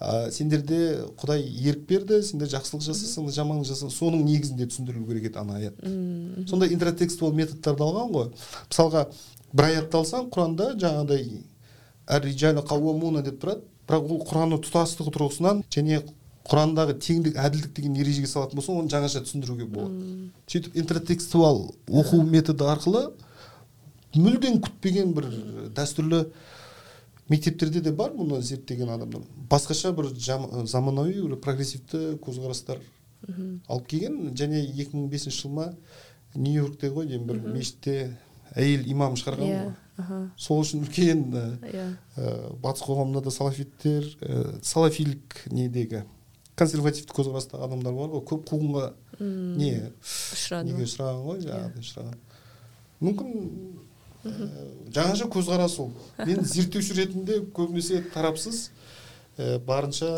ә, сендерде құдай ерік берді сендер жақсылық жасасаң жамандық жасасаң соның негізінде түсіндірілу керек еді ана аят. Сондай интратекстуал методтарды алған ғой. Мысалға бір аятты алсаң құранда жаңағыдай деп тұрады. Бірақ ол құранның тұтастығы тұрғысынан және құрандағы теңдік әділдік деген ережеге салатын болса оны жаңаша түсіндіруге болады. Сөйтіп интратекстуал оқу методы арқылы мүлдем күтпеген бір дәстүрлі мектептерде де бар мұны зерттеген адамдар? Басқаша бір заманауи бір прогрессивті көзқарастар алып келген. Және 2005 жыл ма нью йоркте ғой деймін бір мешітте әйел имам шығарған ғой. иә, сол үшін үлкен иә. батыс қоғамында да салафиттер салафилік недегі консервативті көзқарастағы адамдар бар ғой көп қуғынға не ұшырады неге сұраған ғой? Жаңағыдай сұраған мүмкін жаңаша көзқарас ол. Мен зерттеуші ретінде көбінесе тарапсыз ә, барынша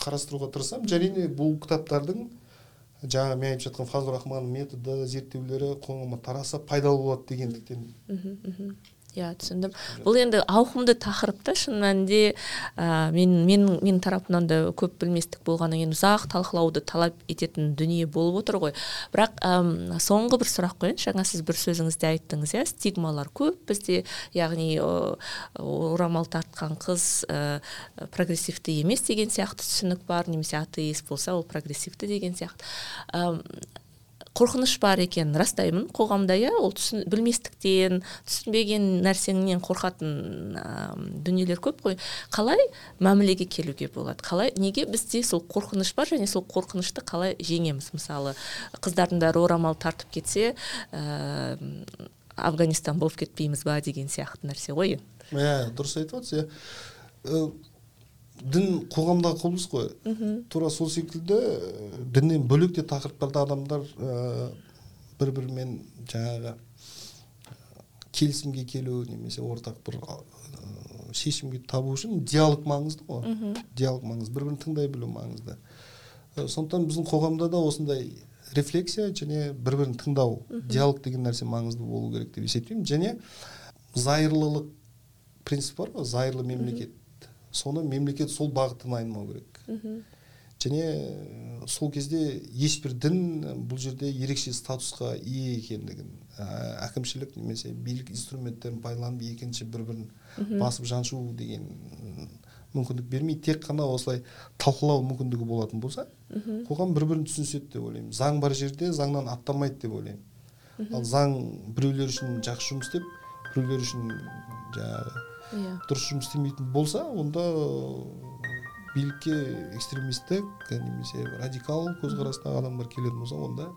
қарастыруға тырысамын. Және бұл кітаптардың жаңа мен айтып жатқан фазлur рахманның методы зерттеулері қоғамға тараса пайдалы болады дегендіктен. Иә түсіндім. Бұл енді ауқымды тақырып та шын мәнінде ә, мен мен менің тарапымнан да көп білместік болғаннан кейін ұзақ талқылауды талап ететін дүние болып отыр ғой. Бірақ ә, соңғы бір сұрақ қояйыншы жаңа сіз бір сөзіңізде айттыңыз иә стигмалар көп. Бізде яғни орамал тартқан қыз ә, прогрессивті емес деген сияқты түсінік бар. Немесе атеист болса ол прогрессивті деген сияқты. Қорқыныш бар екенін растаймын қоғамда иә. Ол түсін, білместіктен түсінбеген нәрсеңнен қорқатын ә, дүниелер көп қой. Қалай мәмілеге келуге болады? Қалай неге бізде сол қорқыныш бар және сол қорқынышты қалай жеңеміз? Мысалы қыздардың бәрі орамал тартып кетсе ә, афганистан болып кетпейміз ба деген сияқты нәрсе ғой. Иә дұрыс айтып отырсыз иә. Дін қоғамдағы құбылыс қой. Тура сол секілді діннен бөлек те тақырыптарда адамдар ә, бір бірімен жаңағы келісімге келу немесе ортақ бір ә, шешімге табу үшін диалог маңызды ғой диалог маңызды бір бірін тыңдай білу маңызды. Ә, сондықтан біздің қоғамда да осындай рефлексия және бір бірін тыңдау диалог деген нәрсе маңызды болу керек деп есептеймін. Және зайырлылық принцип бар ғой зайырлы мемлекет. Соны мемлекет сол бағыттан айнымау керек. Және сол кезде ешбір дін бұл жерде ерекше статусқа ие екендігін әкімшілік немесе билік инструменттерін пайдаланып екінші бір бірін басып жаншу деген мүмкіндік бермейді тек қана осылай талқылау мүмкіндігі болатын болса қоғам бір бірін түсініседі деп ойлаймын. Заң бар жерде заңнан аттамайды деп ойлаймын. Ал заң біреулер үшін жақсы жұмыс істеп біреулер үшін жаңағы иә. дұрыс жұмыс істемейтін болса онда билікке экстремистік немесе радикал көзқарастағы адамдар келетін болса онда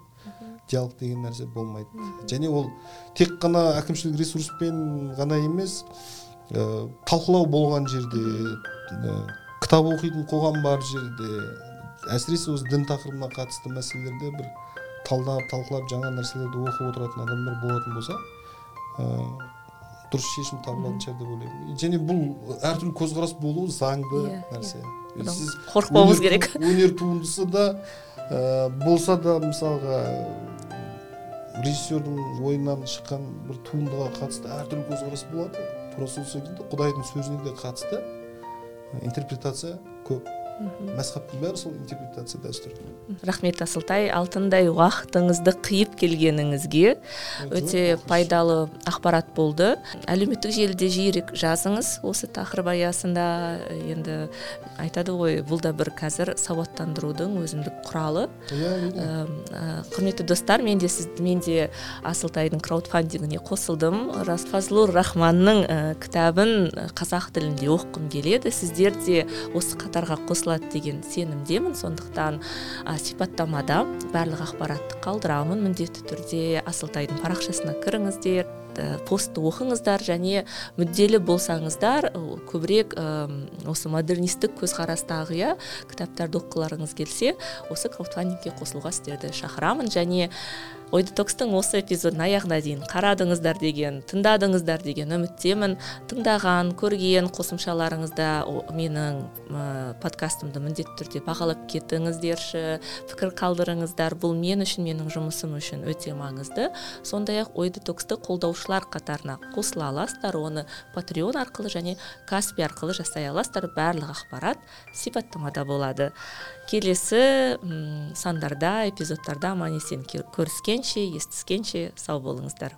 диалог деген нәрсе болмайды. Және ол тек қана әкімшілік ресурспен ғана емес ә, талқылау болған жерде ә, кітап оқитын қоғам бар жерде әсіресе осы дін тақырыбына қатысты мәселелерде бір талдап талқылап жаңа нәрселерді оқып отыратын адамдар болатын болса ә, дұрыс шешім табылатын шығар деп ойлаймын. Және бұл әртүрлі көзқарас болуы заңды иә, иә. нәрсе. Сіз қорықпауымыз керек. өнер туындысы да ә, болса да мысалға режиссердің ойынан шыққан бір туындыға қатысты әртүрлі көзқарас болады. Тура сол секілді құдайдың сөзіне де қатысты интерпретация көп. Мәсхабтың бәрі сол интерпретация дәстүр рахмет асылтай. Алтындай уақытыңызды қиып келгеніңізге. Өте пайдалы ақпарат болды. Әлеуметтік желіде жиірек жазыңыз осы тақырып аясында. Енді айтады ғой бұл да бір қазір сауаттандырудың өзіндік құралы. Иә құрметті достар мен де сіз мен де асылтайдың краудфандингіне қосылдым. Фазлур рахманның кітабын қазақ тілінде оқығым келеді. Сіздер де осы қатарға қосыл қосылады деген сенімдемін. Сондықтан ә, сипаттамада барлық ақпаратты қалдырамын. Міндетті түрде асылтайдың парақшасына кіріңіздер постты оқыңыздар және мүдделі болсаңыздар көбірек осы модернистік көзқарастағы иә кітаптарды оқығыларыңыз келсе осы краудфандингке қосылуға сіздерді шақырамын. Және ой детокстың осы эпизодын аяғына дейін қарадыңыздар деген тыңдадыңыздар деген үміттемін. Тыңдаған көрген қосымшаларыңызда менің ә, подкастымды міндетті түрде бағалап кетіңіздерші. Пікір қалдырыңыздар. Бұл мен үшін менің жұмысым үшін өте маңызды. Сондай ақ ой детоксты қолдаушылар қатарына қосыла аласыздар. Оны патреон арқылы және каспи арқылы жасай аласыздар. Барлық ақпарат сипаттамада болады. Келесі сандарда эпизодтарда аман есен көріскенше естіскенше сау болыңыздар.